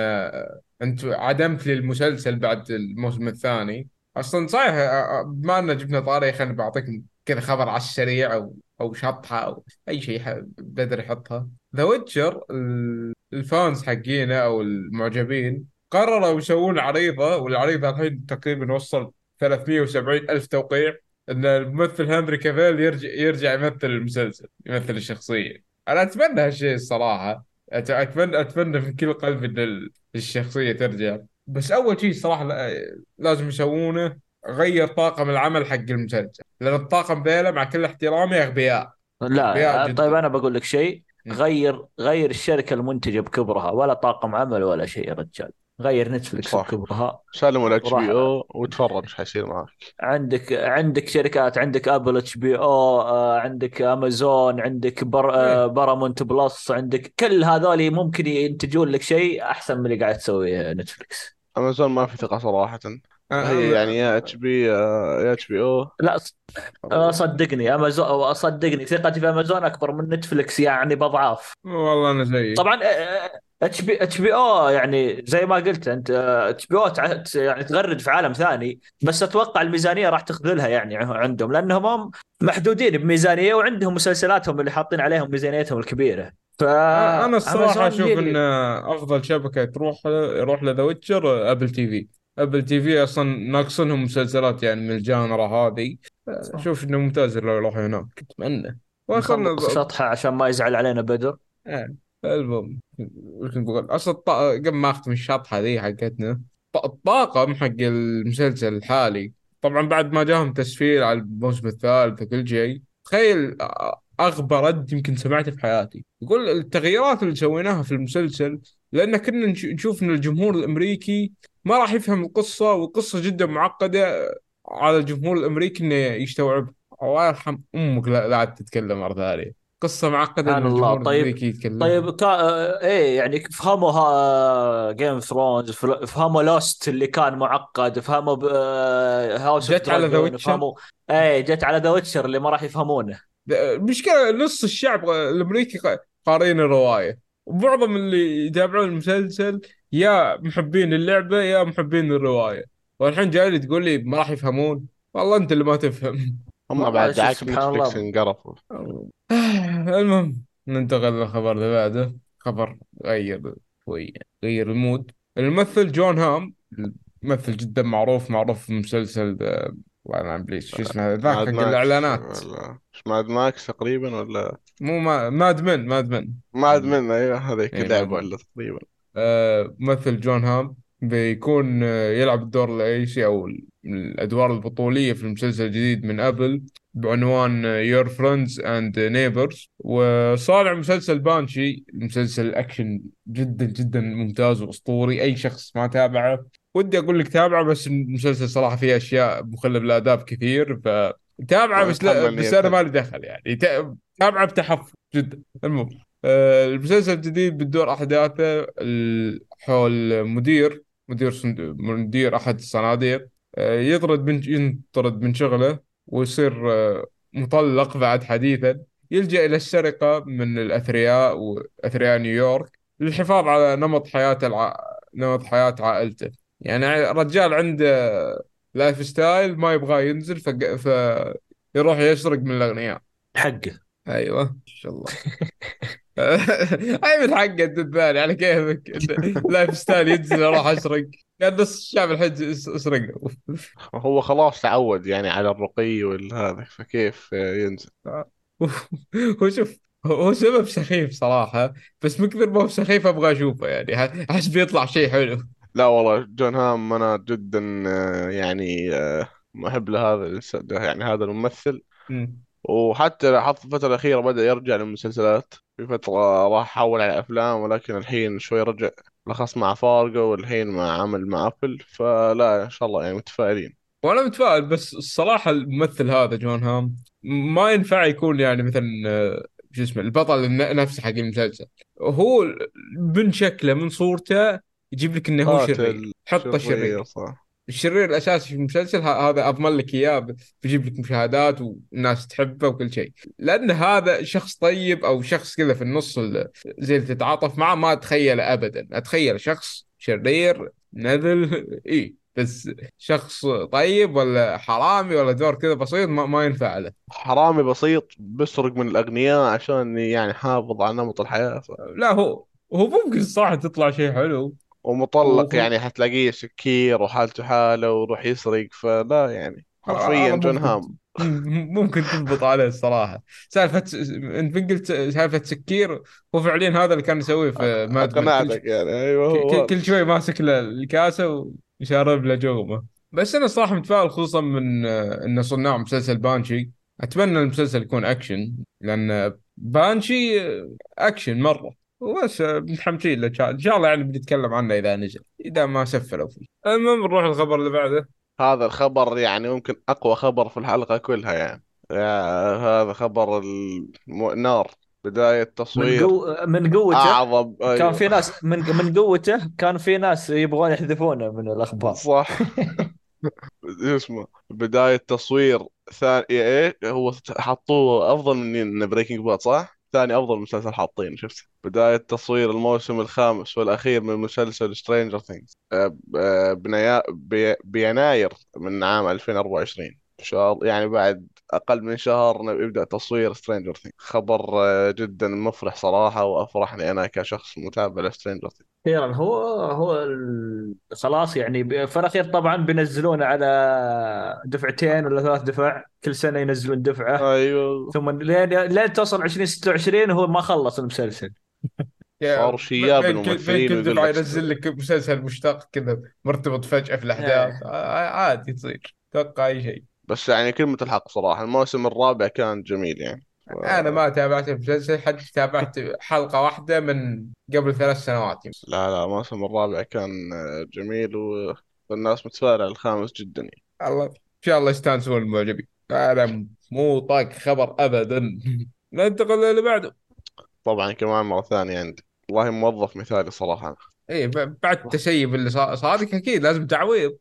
أنت عدمت لي المسلسل بعد الموسم الثاني. أصلا صحيح آه، آه، بما ان جبنا طاري خليني بعطيكم كذا خبر على السريع أو أو شطحة أو أي شيء ح- بدر يحطها. The Witcher ال fans حقينه أو المعجبين قرروا يسوون عريضة والعريضة الحين تقريبا وصل 370 ألف توقيع إن الممثل هنري كافيل يرجع يرجع يمثل المسلسل يمثل الشخصية. أنا أتمنى هالشيء الصراحة. اتمنى أتمنى من كل قلبي إن ال- الشخصية ترجع. بس أول شيء صراحة لا- لازم يسوونه غير طاقم العمل حق المسلسل لأن الطاقم ذيلا مع كل احترامي أغبياء. لا طيب جدا. أنا بقول لك شيء. غير غير الشركة المنتجة بكبرها. ولا طاقم عمل ولا شيء يا رجال. غير Netflix صح. بكبرها سلموا ال HBO وتفرج إيش حيصير معك؟ عندك عندك شركات عندك Apple HBO عندك امازون عندك بر آه، إيه. Paramount Plus عندك كل هذول ممكن ينتجون لك شيء أحسن من اللي قاعد تسويه Netflix Amazon ما في ثقة صراحة. أ- هي يعني يا اتش بي يا اتش بي أو لا آه، صدقني امازون صدقني ثقتي في امازون أكبر من Netflix يعني باضعاف والله أنا زيك. طبعا اتش بي اتش بي أو يعني زي ما قلت أنت HBO يعني تغرد في عالم ثاني بس أتوقع الميزانية راح تخذلها يعني عندهم لأنهم هم محدودين بميزانية وعندهم مسلسلاتهم اللي حاطين عليهم ميزانيتهم الكبيرة. أنا الصراحة أشوف إن أفضل شبكة تروح يروح ل The Witcher Apple TV Apple TV أصلا ناقصنهم مسلسلات يعني من ال genre هذه. أشوف إنه ممتاز لو يروحوا هناك أتمنى. واصلا نخلص شطحه عشان ما يزعل علينا بدر. آه، المهم وش بقول أصلا قبل ما أختم الشطحه ذي حقتنا الطاقم حق المسلسل الحالي. طبعا بعد ما جاهم تسفير على الموسم الثالث وكل شيء تخيل اغبى رد يمكن سمعته في حياتي. يقول التغييرات اللي سويناها في المسلسل لأن كنا نش- نشوف إن الجمهور الأمريكي ما راح يفهم القصة والقصة جدا معقدة على الجمهور الأمريكي إنه يستوعب. الله يرحم أمك لا, تتكلم مرة ثانية. قصة معقدة ان سبحان الله. طيب طيب كا... آه، إيه يعني فهموا Game of Thrones فهموا Lost اللي كان معقد فهموا House of جت على The Witcher إيه جت على The Witcher اللي ما راح يفهمونه. المشكلة نص الشعب الأمريكي قارئين الرواية. ومعظم اللي يتابعون المسلسل يا محبين اللعبة يا محبين الرواية. والحين جاي تقول لي ما راح يفهمون؟ والله أنت اللي ما تفهم. هم بعد شوف دعاك سبحان Netflix انقرفوا. المهم ننتقل للخبر اللي بعده. خبر غير شوي غير ال mood. الممثل جون هام ممثل جدا معروف معروف في مسلسل آه، والله أنا please شو اسمه ذاك الإعلانات. مش Mad Max تقريبا ولا؟ مو ما Mad Men Mad Men. Mad Men أيوه هذيك اللعبة من. ولا تقريبا. آه، ممثل جون هام. بيكون آه، يلعب الدور الرئيسي أو الأدوار البطولية في المسلسل الجديد من Apple بعنوان Your Friends and Neighbors وصانع مسلسل Banshee مسلسل أكشن جدا جدا ممتاز وأسطوري أي شخص ما تابعه. ودي أقول لك تابعه بس المسلسل صراحة فيه أشياء مخلة بالاداب كثير فتابعه بس لا بس أنا مالي دخل يعني. تا- تابعه بتحفظ جدا. المهم آه، المسلسل الجديد بتدور احداثه حول مدير مدير صند... مدير أحد الصناديق آه، يطرد من ينطرد من شغله ويصير آه، مطلق بعد حديثا. يلجأ إلى السرقه من الأثرياء وأثرياء نيويورك للحفاظ على نمط حياة الع... نمط حياة عائلته. يعني رجال عنده lifestyle ما يبغى ينزل ف... فيروح يسرق من الأغنياء. حقه. أيوه ما شاء الله. اي من حقه انت الثاني على كيفك. lifestyle ينزل أروح أسرق. كان نص الشعب الحج يسرق هو خلاص تعود يعني على الرقي والهذا فكيف ينزل؟ هو شوف هو سبب سخيف صراحة بس من كثر ما هو سخيف أبغى أشوفه يعني. أحس بيطلع شيء حلو. لا والله جون هام أنا جدا آه، يعني آه، محب لهذا يعني هذا الممثل. مم. وحتى لاحظت الفترة الأخيرة بدأ يرجع للمسلسلات. في فترة راح حول على أفلام ولكن الحين شوي رجع لخص مع فارجو والحين مع عمل مع أبل. فلا إن شاء الله يعني متفائلين. وأنا متفائل بس الصراحة الممثل هذا جون هام ما ينفع يكون يعني مثلا آه، شو اسمه البطل نفسه حق المسلسل. هو من شكله من صورته يجيب لك إنه هو شرير. حطه شرير شرير. صح. الشرير الأساسي في المسلسل هذا أضمن لك إياه بيجيب لك مشاهدات والناس تحبه وكل شيء. لأن هذا شخص طيب أو شخص كذا في النص ال- زي اللي تتعاطف معه ما أتخيله ابدا. أتخيل شخص شرير نذل اي بس شخص طيب ولا حرامي ولا دور كذا بسيط ما, ما ينفع له. حرامي بسيط بيسرق من الأغنياء عشان يعني يحافظ على نمط الحياة. ف... لا هو هو ممكن الصراحة تطلع شيء حلو. ومطلق يعني حتلاقيه سكير وحالته حالة ويروح يسرق فلا يعني هذا حرفيا جون ممكن هام. مم- ممكن تضبط عليه الصراحة. سالفة أنت قلت سالفة سكير هو فعليا هذا اللي كان يسويه في Mad Men. كل أقنعتك يعني أيوه هو. كل شوي ماسك له الكاسة ويشرب له جومه. بس أنا صراحة متفائل خصوصا من آه، ان صناع مسلسل Banshee. أتمنى المسلسل يكون أكشن لأن بانشي آه، أكشن مرة. وبس متحمسين له. إن شاء الله يعني بنتكلم عنه إذا نزل إذا ما سفلوا فيه. المهم نروح الخبر اللي بعده. هذا الخبر يعني ممكن أقوى خبر في الحلقة كلها يعني. يا هذا خبر النار بداية من تصوير قو... من قوته؟ أعظم كان أيوه. في ناس من من قوته كان في ناس يبغون يحذفونه من الأخبار. صح. اسمه؟ بداية تصوير ثاني إيه هو حطوه أفضل من Breaking Bad صح؟ ثاني أفضل مسلسل حاطين شفت؟ بداية تصوير الموسم الخامس والأخير من مسلسل Stranger Things بيناير من عام 2024 إن شاء الله يعني بعد أقل من شهر يبدأ تصوير Stranger Things خبر آه، جدا مفرح صراحة وافرحني أنا كشخص متابع ل Stranger Things أخيرا هو هو ال- خلاص يعني في الأخير طبعا بينزلونه على دفعتين ولا ثلاث دفع كل سنة ينزلون دفعة. أيوه. ثم لين لين توصل 2026 هو ما خلص المسلسل. صار شياب الممثلين كل دفعة ينزل لك مسلسل مشتق كذا مرتبط فجأة في الأحداث. إيه. آه، عادي تصير توقع أي شيء. بس يعني كلمة الحق صراحة الموسم الرابع كان جميل يعني. أنا ما تابعت المسلسل حتى تابعت حلقة واحدة من قبل ثلاث سنوات. لا لا الموسم الرابع كان جميل والناس متفائلة الخامس جدا. يعني. الله إن شاء الله يستانسون المعجبين أنا مو طاق خبر ابدا. ننتقل للي بعده. طبعا كمان مرة ثانية عندي. والله موظف مثالي صراحة. إيه بعد التسيب اللي صا- صادق أكيد لازم تعويض.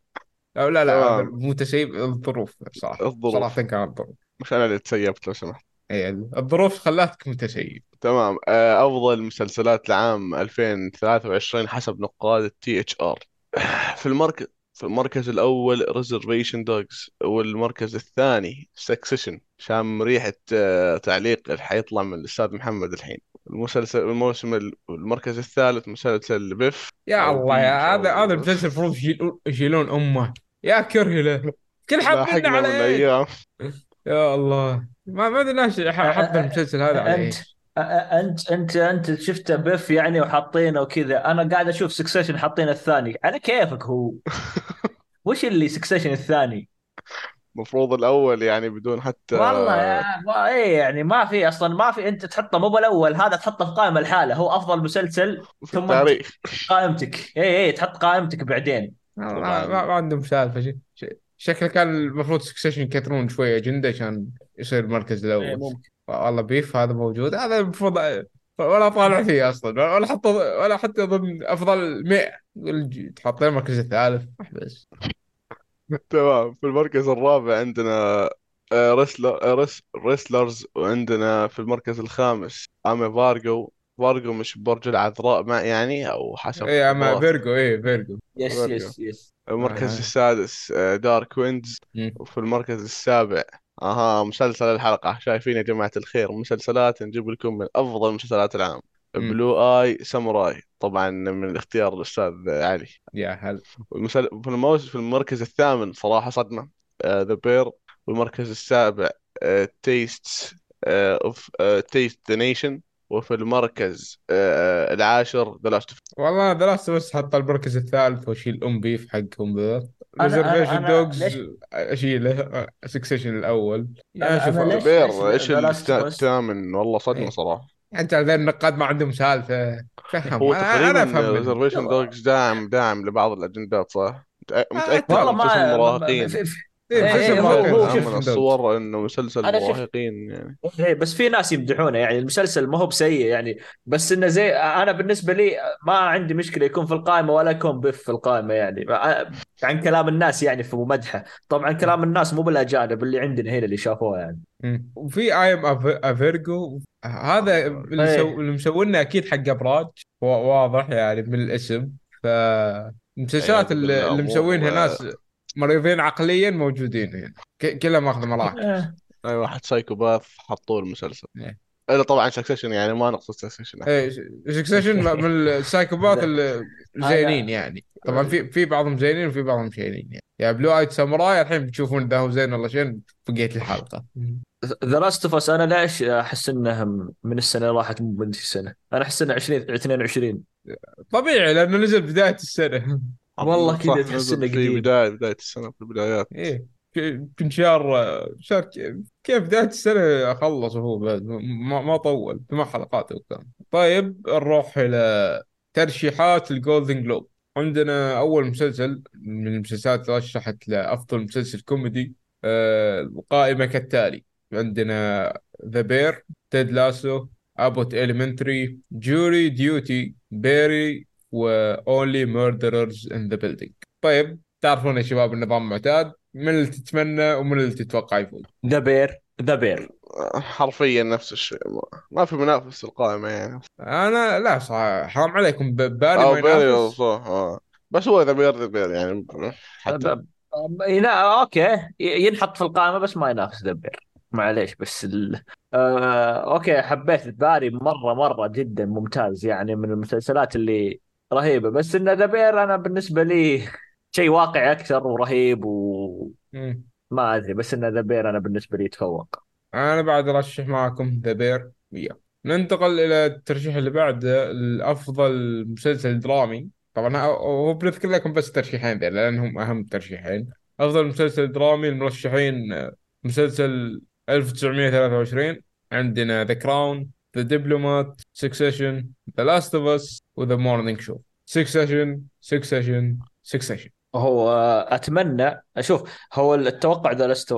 أو لا لا تمام. مو تسيب الظروف صراحة. الظروف. صراحة كانت الظروف. مش أنا اللي تسيبت لو سمحت. إيه الظروف خلاتك متسيب تمام. آه، أفضل مسلسلات العام 2023 حسب نقاد ال THR. في المركز في المركز الأول Reservation Dogs والمركز الثاني Succession شام ريحة آه، تعليق اللي حيطلع من الأستاذ محمد الحين. المسلسل الموسم ال- المركز الثالث مسلسل Beef يا أو الله يا هذا هذا المسلسل المفروض يشيلون أمه. يا كره له. كل حبنا على أيام يا الله. ما ما أدري ليش حط المسلسل هذا على انت انت انت أنت شفته Beef يعني وحاطينه وكذا. أنا قاعد أشوف Succession حاطين الثاني. على كيفك هو؟ وش اللي Succession الثاني؟ المفروض الأول يعني بدون حتى والله يا ما إيه يعني ما في أصلا ما في أنت تحطه مو بالأول هذا تحطه في قائمة الحالة. هو أفضل مسلسل في ثم التاريخ. قائمتك. اي اي تحط قائمتك بعدين. ما, طبعاً. ما, ما عندهم سالفة. شيء شكله كان المفروض Succession يكثرون شوية أجندة عشان يصير المركز إيه الأول ممكن. والله Beef هذا موجود. هذا المفروض ولا طالع فيه أصلا. ولا حتى ولا حتى ضمن أفضل 100 يقول تحطين المركز الثالث. بس. تمام. في المركز الرابع عندنا آه، Wrestler آه، Wres Wrestlers وعندنا في المركز الخامس I'm a Virgo Virgo مش برج العذراء ما يعني أو حسب إيه I'm a. Virgo إيه Virgo. Yes. Yes yes. المركز آه. السادس آه، Dark Winds. مم. وفي المركز السابع أها مسلسل الحلقة. شايفين يا جماعة الخير مسلسلات نجيب لكم من أفضل مسلسلات العام مم. Blue Eye Samurai طبعا من اختيار الأستاذ علي. يا هل والمسل... في الموسم في المركز الثامن صراحة صدمة. The Bear والمركز السابع Taste of Taste the Nation وفي المركز آه، العاشر The Last والله The Last بس حط المركز الثالث وأشيل أم Beef حقهم ذا. Reservation أنا- Dogs أشيله. Succession الأول. يا شوف Bear إيش؟ الثامن والله صدمة إيه. صراحة. أنت ذا النقاد ما عندهم سالفة. فهم. هو أنا أفهم. Reservation Dogs داعم داعم لبعض الأجندات صح؟ متأ- متأكد والله ما المراهقين. إيه إيه، مسلسل هو- هو شوف الصور إنه مسلسل مراهقين يعني. إيه بس في ناس يمدحونه يعني المسلسل ما هو بسيء يعني. بس إنه زي أنا بالنسبة لي ما عندي مشكلة يكون في القائمة ولا يكون Beef في القائمة يعني. عن كلام الناس يعني في مدحه. طبعا كلام الناس مو بالأجانب اللي عندنا هنا اللي شافوه يعني. وفي I'm a Virgo هذا اللي, إيه. سو... اللي مسوينه أكيد حق أبراج. وا- واضح يعني من الاسم فالمسلسلات أيوة، اللي, مسوينها ناس مريضين عقليا موجودين هنا ك- كلها ماخذ مراكز. إيه. أي واحد psychopath حطوه المسلسل. إيه. إلا طبعا Succession يعني ما نقصد Succession إيه Succession من ال psychopath الزينين يعني. طبعا في في بعضهم زينين وفي بعضهم شينين يعني. يا Blue Eye Samurai الحين بتشوفون اذا هو زين ولا شين بقيه الحلقة. The Last of Us أنا ليش أحس إنه من السنة اللي راحت مو من السنة؟ أنا أحس إنه 20 22 طبيعي لأنه نزل بداية السنة. والله كذا تحس في قديم. بدايه بداية السنة في البدايات. إيه كنت شهر شهر كيف بداية السنة خلص وهو بعد ما, ما طول ثمان حلقات وكان طيب نروح إلى ترشيحات ال Golden Globe عندنا أول مسلسل من المسلسلات رشحت لأفضل مسلسل كوميدي آه، القائمة كالتالي. عندنا The Bear Ted Lasso Abbott Elementary Jury Duty Barry و Only Murders in the Building طيب تعرفون يا شباب النظام معتاد من اللي تتمنى ومن اللي تتوقع يفوز؟ The Bear The Bear حرفيا نفس الشيء. ما- ما في منافس في القائمة يعني. أنا لا صح حرام عليكم. Barry أو ما ينافس. آه. بس هو The Bear The Bear يعني. حتى لا أوكي. ينحط في القائمة بس ما ينافس The Bear معليش بس ال... آه... أوكي حبيت Barry مرة مرة جدا ممتاز يعني من المسلسلات اللي رهيبه بس إن The Bear أنا بالنسبة لي شيء واقعي أكثر ورهيب وما مم. أدري. بس إن The Bear أنا بالنسبة لي يتفوق أنا بعد ارشح معكم The Bear. وياه ننتقل إلى الترشيح اللي بعده الأفضل مسلسل درامي. طبعا هو- بنذكر لكم بس ترشيحين ذي لانهم أهم ترشيحين. أفضل مسلسل درامي المرشحين مسلسل 1923 عندنا The Crown The Diplomat Succession The Last of Us و The Morning Show Succession Succession Succession هو آه، أتمنى أشوف هو التوقع The Last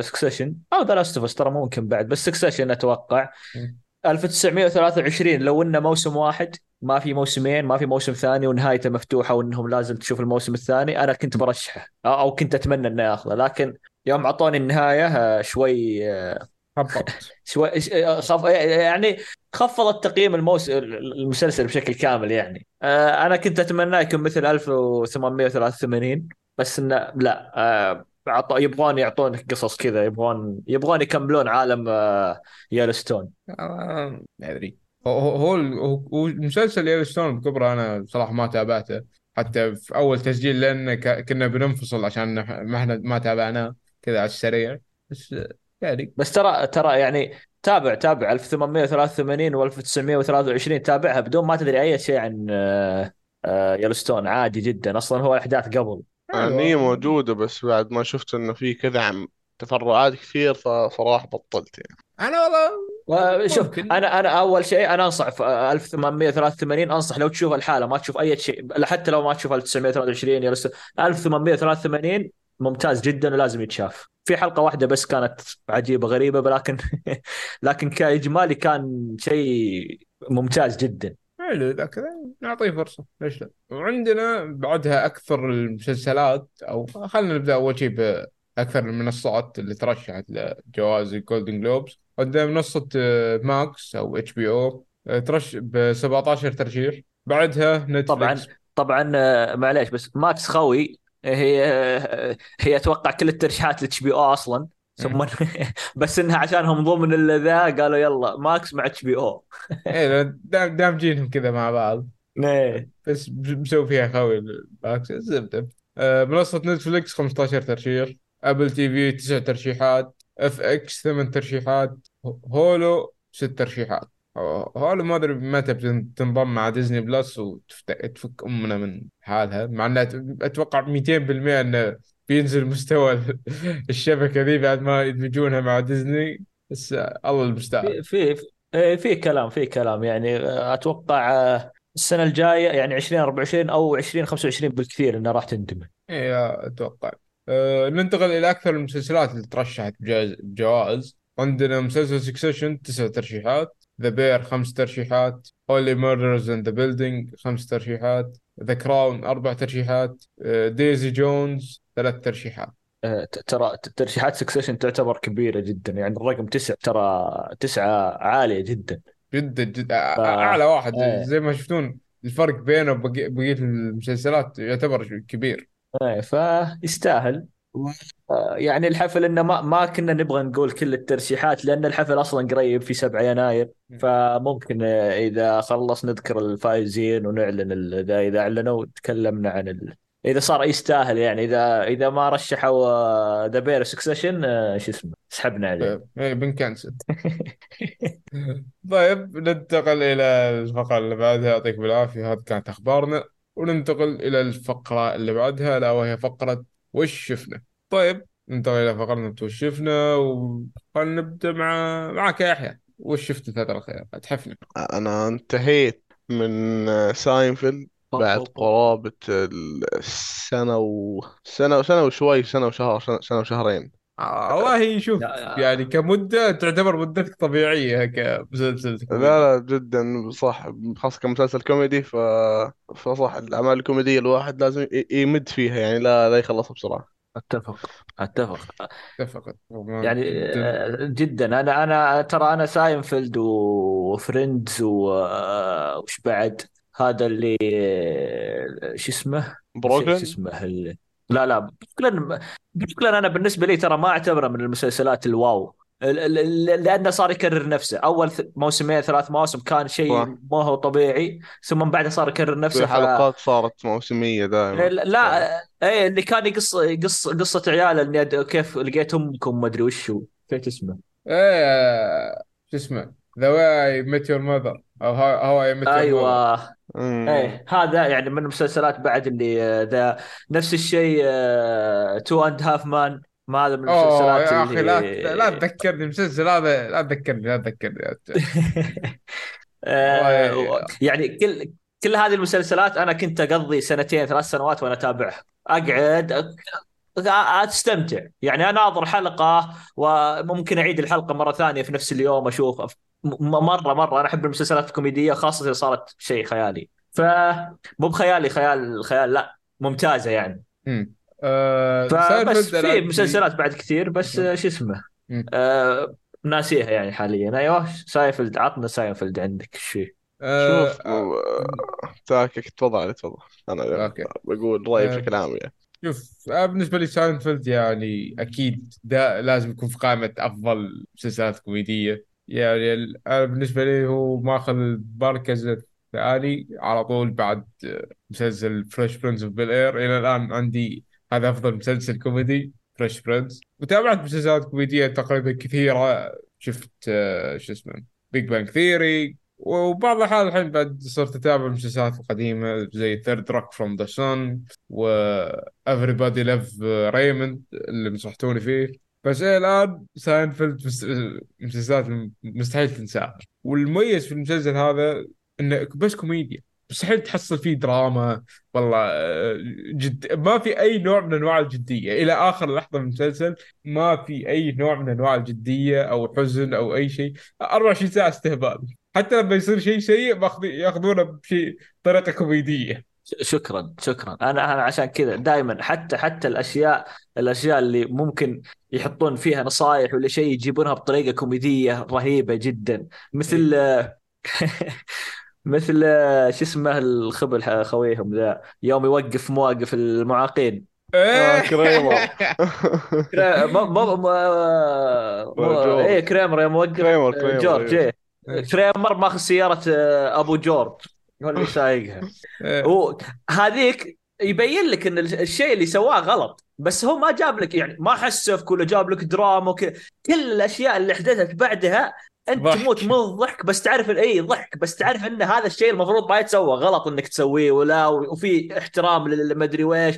Succession أو The Last of ترى ممكن بعد بس Succession أتوقع. مم. 1923 لو إنه موسم واحد ما في موسمين ما في موسم ثاني ونهايته مفتوحة وإنهم لازم تشوف الموسم الثاني أنا كنت برشحه. أو أو كنت أتمنى إنه ياخذه لكن يوم أعطوني النهاية آه، شوي آه، هبط شوي خف يعني خفض التقييم الموس... المسلسل بشكل كامل يعني. آه، أنا كنت اتمناه يكون مثل 1883 بس إنه لا. آه، عط- يبغون يعطونك قصص كذا يبغون يبغون يكملون عالم آه، يالستون آه، ما أدري. هو هو مسلسل يellowstone بكبره أنا صراحة ما تابعته. حتى في أول تسجيل لأن ك- كنا بننفصل عشان ما إحنا ما تابعناه كذا على السريع. بس يعني. بس ترى ترى يعني تابع تابع 1883 و 1923 تابعها بدون ما تدري أي شيء عن آه، آه، يellowstone عادي جدا. أصلا هو الاحداث قبل. يعني هي موجودة بس بعد ما شفت إنه في كذا عم تفرعات كثير فصراحة بطلت يعني. أنا والله شوف ممكن. أنا أنا أول شيء أنا أنصح في 1883 أنصح لو تشوف الحالة ما تشوف أي شيء حتى لو ما تشوف 1923 يا 1883 ممتاز جدا ولازم يتشاف. في حلقة واحدة بس كانت عجيبة غريبة لكن لكن كإجمالي كان شيء ممتاز جدا. حلو ذا كذا نعطيه فرصة. ليش لا؟ وعندنا بعدها أكثر المسلسلات أو خلينا نبدأ أول شيء بأكثر المنصات اللي ترشحت لجوائز ال Golden Globes عندنا منصة آه، Max أو HBO ترش ب 17 ترشيح. بعدها Netflix طبعا طبعا آه، معليش بس Max خوي هي هي أتوقع كل الترشيحات ل HBO أصلا. ثم بس إنها عشانهم ضمن ذا قالوا يلا Max مع HBO. إيه دام دامجينهم كذا مع بعض. إيه. بس مسوي فيها خوي باكس الزبده آه، منصة Netflix 15 ترشيح. Apple TV 9 ترشيحات. FX 8 ترشيحات. Hulu 6 ترشيحات. Hulu ما أدري متى بتنضم مع ديزني بلس وتفك أمنا من حالها. مع إنها أتوقع 200% إنه بينزل مستوى الشبكة ذي بعد ما يدمجونها مع ديزني بس آه، الله المستعان. في في إيه، في كلام في كلام. يعني آه، أتوقع آه، السنة الجاية يعني 2024 أو 2025 بالكثير إنها راح تندمج. إيه أتوقع. آه ننتقل إلى أكثر المسلسلات اللي ترشحت بجوائز. عندنا مسلسل Succession تسع ترشيحات. The Bear خمس ترشيحات. Only Murders in the Building خمس ترشيحات. The Crown أربع ترشيحات. Daisy Jones ثلاث ترشيحات. ت- ترى ترشيحات Succession تعتبر كبيرة جدا. يعني الرقم تسع ترى تسعة عالية جدا. جدا جدا ف- أعلى واحد. إيه. زي ما شفتون الفرق بينه بقية المسلسلات يعتبر كبير. إيه، فيستاهل. يعني الحفل إنه ما ما كنا نبغى نقول كل الترشيحات لأن الحفل أصلا قريب في 7 يناير فممكن إذا خلص نذكر الفائزين ونعلن اذا إذا أعلنوا تكلمنا عن ال... إذا صار يستاهل يعني. اذا إذا ما رشحوا The Bear Succession شو اسمه سحبنا عليه. إيه بنكنسل طيب ننتقل إلى الفقرة اللي بعدها. يعطيك العافية هذه كانت أخبارنا. وننتقل إلى الفقرة اللي بعدها ألا وهي فقرة وش شفنا؟ طيب ننتقل إلى فقرة وش شفنا وخلنا نبدأ مع معك يا يحيى. وش شفت الفترة الأخيرة أتحفنا. أنا انتهيت من ساينفيلد بعد قرابة السنة و سنة وسنة وشوي سنة وشهر سنة, سنة وشهرين. والله شوف. يعني كمدة تعتبر مدتك طبيعية كمسلسل. لا لا جدا صح. خاصة كمسلسل كوميدي ف... فصح الأعمال الكوميدية الواحد لازم ي- يمد فيها يعني لا لا يخلصها بسرعة. أتفق أتفق. أتفق. يعني آه، جدا. أنا أنا ترى أنا Seinfeld و Friends وش بعد؟ هذا اللي شو اسمه؟ بروكلين شو اسمه. لا لا بروكلين بروكلين أنا بالنسبة لي ترى ما أعتبره من المسلسلات ال wow. ال- ال- ال- لأنه صار يكرر نفسه. أول ث- موسمين ثلاث مواسم كان شيء. ما هو طبيعي. ثم من بعدها صار يكرر نفسه في ف... حلقات صارت موسمية دائما. لا إيه اللي كان يقص يقص قصة عياله إني كيف لقيت أمكم ما أدري وشو كيف اسمه؟ إيه شو اسمه؟ The Way Met Your Mother أو How I Met Your أيوه. إيه هذا يعني من المسلسلات بعد اللي آه، ذا نفس الشيء Two and Half Men ما هذا من المسلسلات يا أخي لا اللي لا تذكرني المسلسل هذا لا تذكرني لا تذكرني. آه،. يعني كل كل هذه المسلسلات أنا كنت أقضي سنتين ثلاث سنوات وأنا أتابعها أقعد أستمتع يعني اناظر حلقة وممكن أعيد الحلقة مرة ثانية في نفس اليوم أشوف مرة مرة. أنا أحب المسلسلات الكوميدية خاصة إذا صارت شيء خيالي. فمو بخيالي خيال خيال لا ممتازة يعني. آه، فبس ساينفيلد أنا في مسلسلات بعد كثير بس. آه، شو اسمه. آه ناسيها يعني حاليا. أيوه ساينفيلد عطنا ساينفيلد عندك. إيش فيه آه، شوف. آه، تاكك تفضل تفضل. أنا okay. بقول رأيي آه. بشكل عام يعني شوف آه، بالنسبة لي ساينفيلد يعني أكيد ده لازم يكون في قائمة أفضل مسلسلات كوميدية. يعني أنا بالنسبة لي هو ماخذ المركز الثاني على طول بعد مسلسل Fresh Prince of Bel-Air إلى الآن عندي هذا أفضل مسلسل كوميدي Fresh Prince وتابعت مسلسلات كوميدية تقريبا كثيرة. شفت آه، شو اسمه Big Bang Theory وبعض الأحيان الحين بعد صرت أتابع المسلسلات القديمة زي Third Rock from the Sun و Everybody Love Raymond اللي نصحتوني فيه. بس إيه الآن ساينفيلد مس- مسلسلات مستحيل تنساها والمميز في المسلسل هذا إنه بس كوميديا. مستحيل تحصل فيه دراما. والله آه، جد ما في أي نوع من أنواع الجدية. إلى آخر لحظة من المسلسل ما في أي نوع من أنواع الجدية أو حزن أو أي شيء. 24 ساعة استهبال. حتى لما يصير شيء سيء ياخذونه بشيء طريقة كوميدية. شكرا شكرا. أنا أنا عشان كذا دائما حتى حتى الأشياء الأشياء اللي ممكن يحطون فيها نصائح ولا شيء يجيبونها بطريقة كوميدية رهيبة جدا. مثل مثل شو اسمه الخبل خويهم ذا؟ يوم يوقف مواقف المعاقين. آه، كريمر. كرا- ما ما ما جورج. إيه كريمر يوم وقف كريمر كريمر جورج أيوه. إيه. كريمر ماخذ سيارة آه، أبو جورج. هو اللي سايقها إيه. هو هذيك يبين لك إن الشيء اللي سواه غلط بس هو ما جاب لك يعني ما حسفك ولا جاب لك دراما وكذا كل الأشياء اللي حدثت بعدها أنت ضحك. تموت من الضحك بس تعرف إي ضحك بس تعرف إن هذا الشيء المفروض ما يتسوى. غلط إنك تسويه ولا وفي احترام للمدري ويش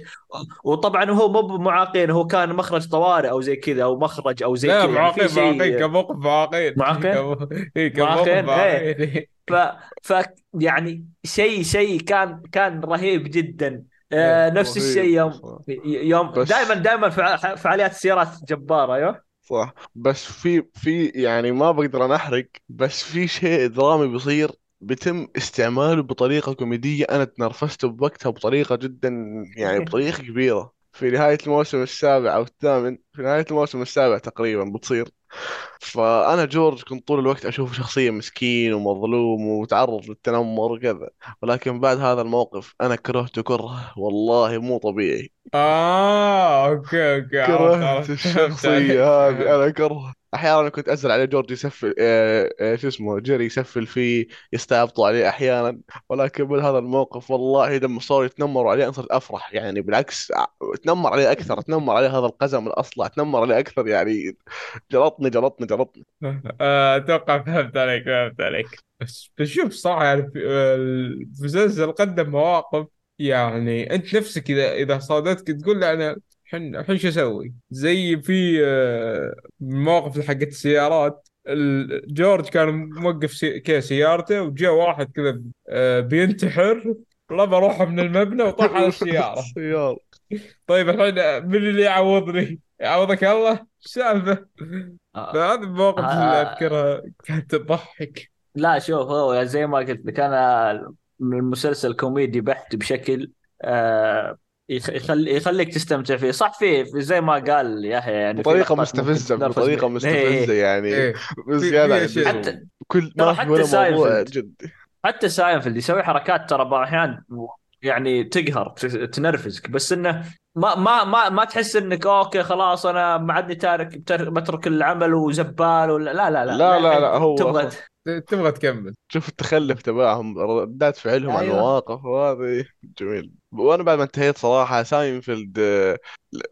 وطبعا هو مو بمعاقين هو كان مخرج طوارئ أو زي كذا أو مخرج أو زي لا كذا. يعني في معاقين شيء- معاقين كان موقف معاقين؟ معاقين؟ موقف معاقين، ف ف يعني شيء شيء كان كان رهيب جدا. آه، نفس الشيء يوم. يوم دائما دائما فع- فعاليات السيارات جبارة أيوه صح. بس في في يعني ما بقدر أنا أحرق بس في شيء درامي بيصير بيتم استعماله بطريقة كوميدية أنا تنرفزت بوقتها بطريقة جدا يعني بطريقة كبيرة. في نهاية الموسم السابع أو الثامن في نهاية الموسم السابع تقريبا بتصير. فأنا جورج كنت طول الوقت اشوفه شخصية مسكين ومظلوم ومتعرض للتنمر وكذا ولكن بعد هذا الموقف أنا كرهته كره والله مو طبيعي آه okay okay عرفت- كرهت عليك. هذه أنا كره أحيانا كنت أزعل عليه جورج يسفل آه، آه، شو اسمه جيري يسفل فيه يستعبطوا عليه أحيانا. ولكن من هذا الموقف والله لما صاروا يتنمروا عليه أنا صرت أفرح. يعني بالعكس ع- تنمر عليه أكثر تنمر عليه هذا القزم الأصلع تنمر عليه أكثر يعني جلطني جلطني جلطني. آه، أتوقع فهمت عليك فهمت عليك. بس شوف صراحة يعني آه، المسلسل قدم مواقف يعني أنت نفسك إذا إذا صادتك تقول لا أنا الحين الحين شو أسوي؟ زي في آه، المواقف اللي حقت السيارات ال- جورج كان موقف سي... كذا سيارته وجاء واحد كذا آه، بينتحر والله بروح من المبنى وطاح على السيارة السيارة طيب الحين من اللي يعوضني؟ يعوضك الله؟ إيش السالفه؟ آه، فهذه المواقف اللي آه. أذكرها كانت تضحك لا شوف هو زي ما قلت لك أنا المسلسل كوميدي بحت بشكل آه يخ- يخل يخليك تستمتع فيه صح فيه في- زي ما قال يحيى يعني مستفزة تتنرفز بطريقة منها. إيه، إيه. يعني أشياء. اللزوم حتى كل ترى ما في حتى ولا موضوع. جدي حتى ساينفيلد يسوي حركات ترى بعض الاحيان يعني تقهر تنرفزك بس إنه ما ما ما ما تحس إنك okay خلاص أنا ما عادني تارك بتر- بترك العمل وزبال ولا لا لا لا لا، لا، لا، هو تبغى أصلاً- تبغى تكمل شوف التخلف تبعهم ردات فعلهم على أيوة. المواقف وهذه جميل وأنا بعد ما انتهيت صراحة ساينفيلد آه،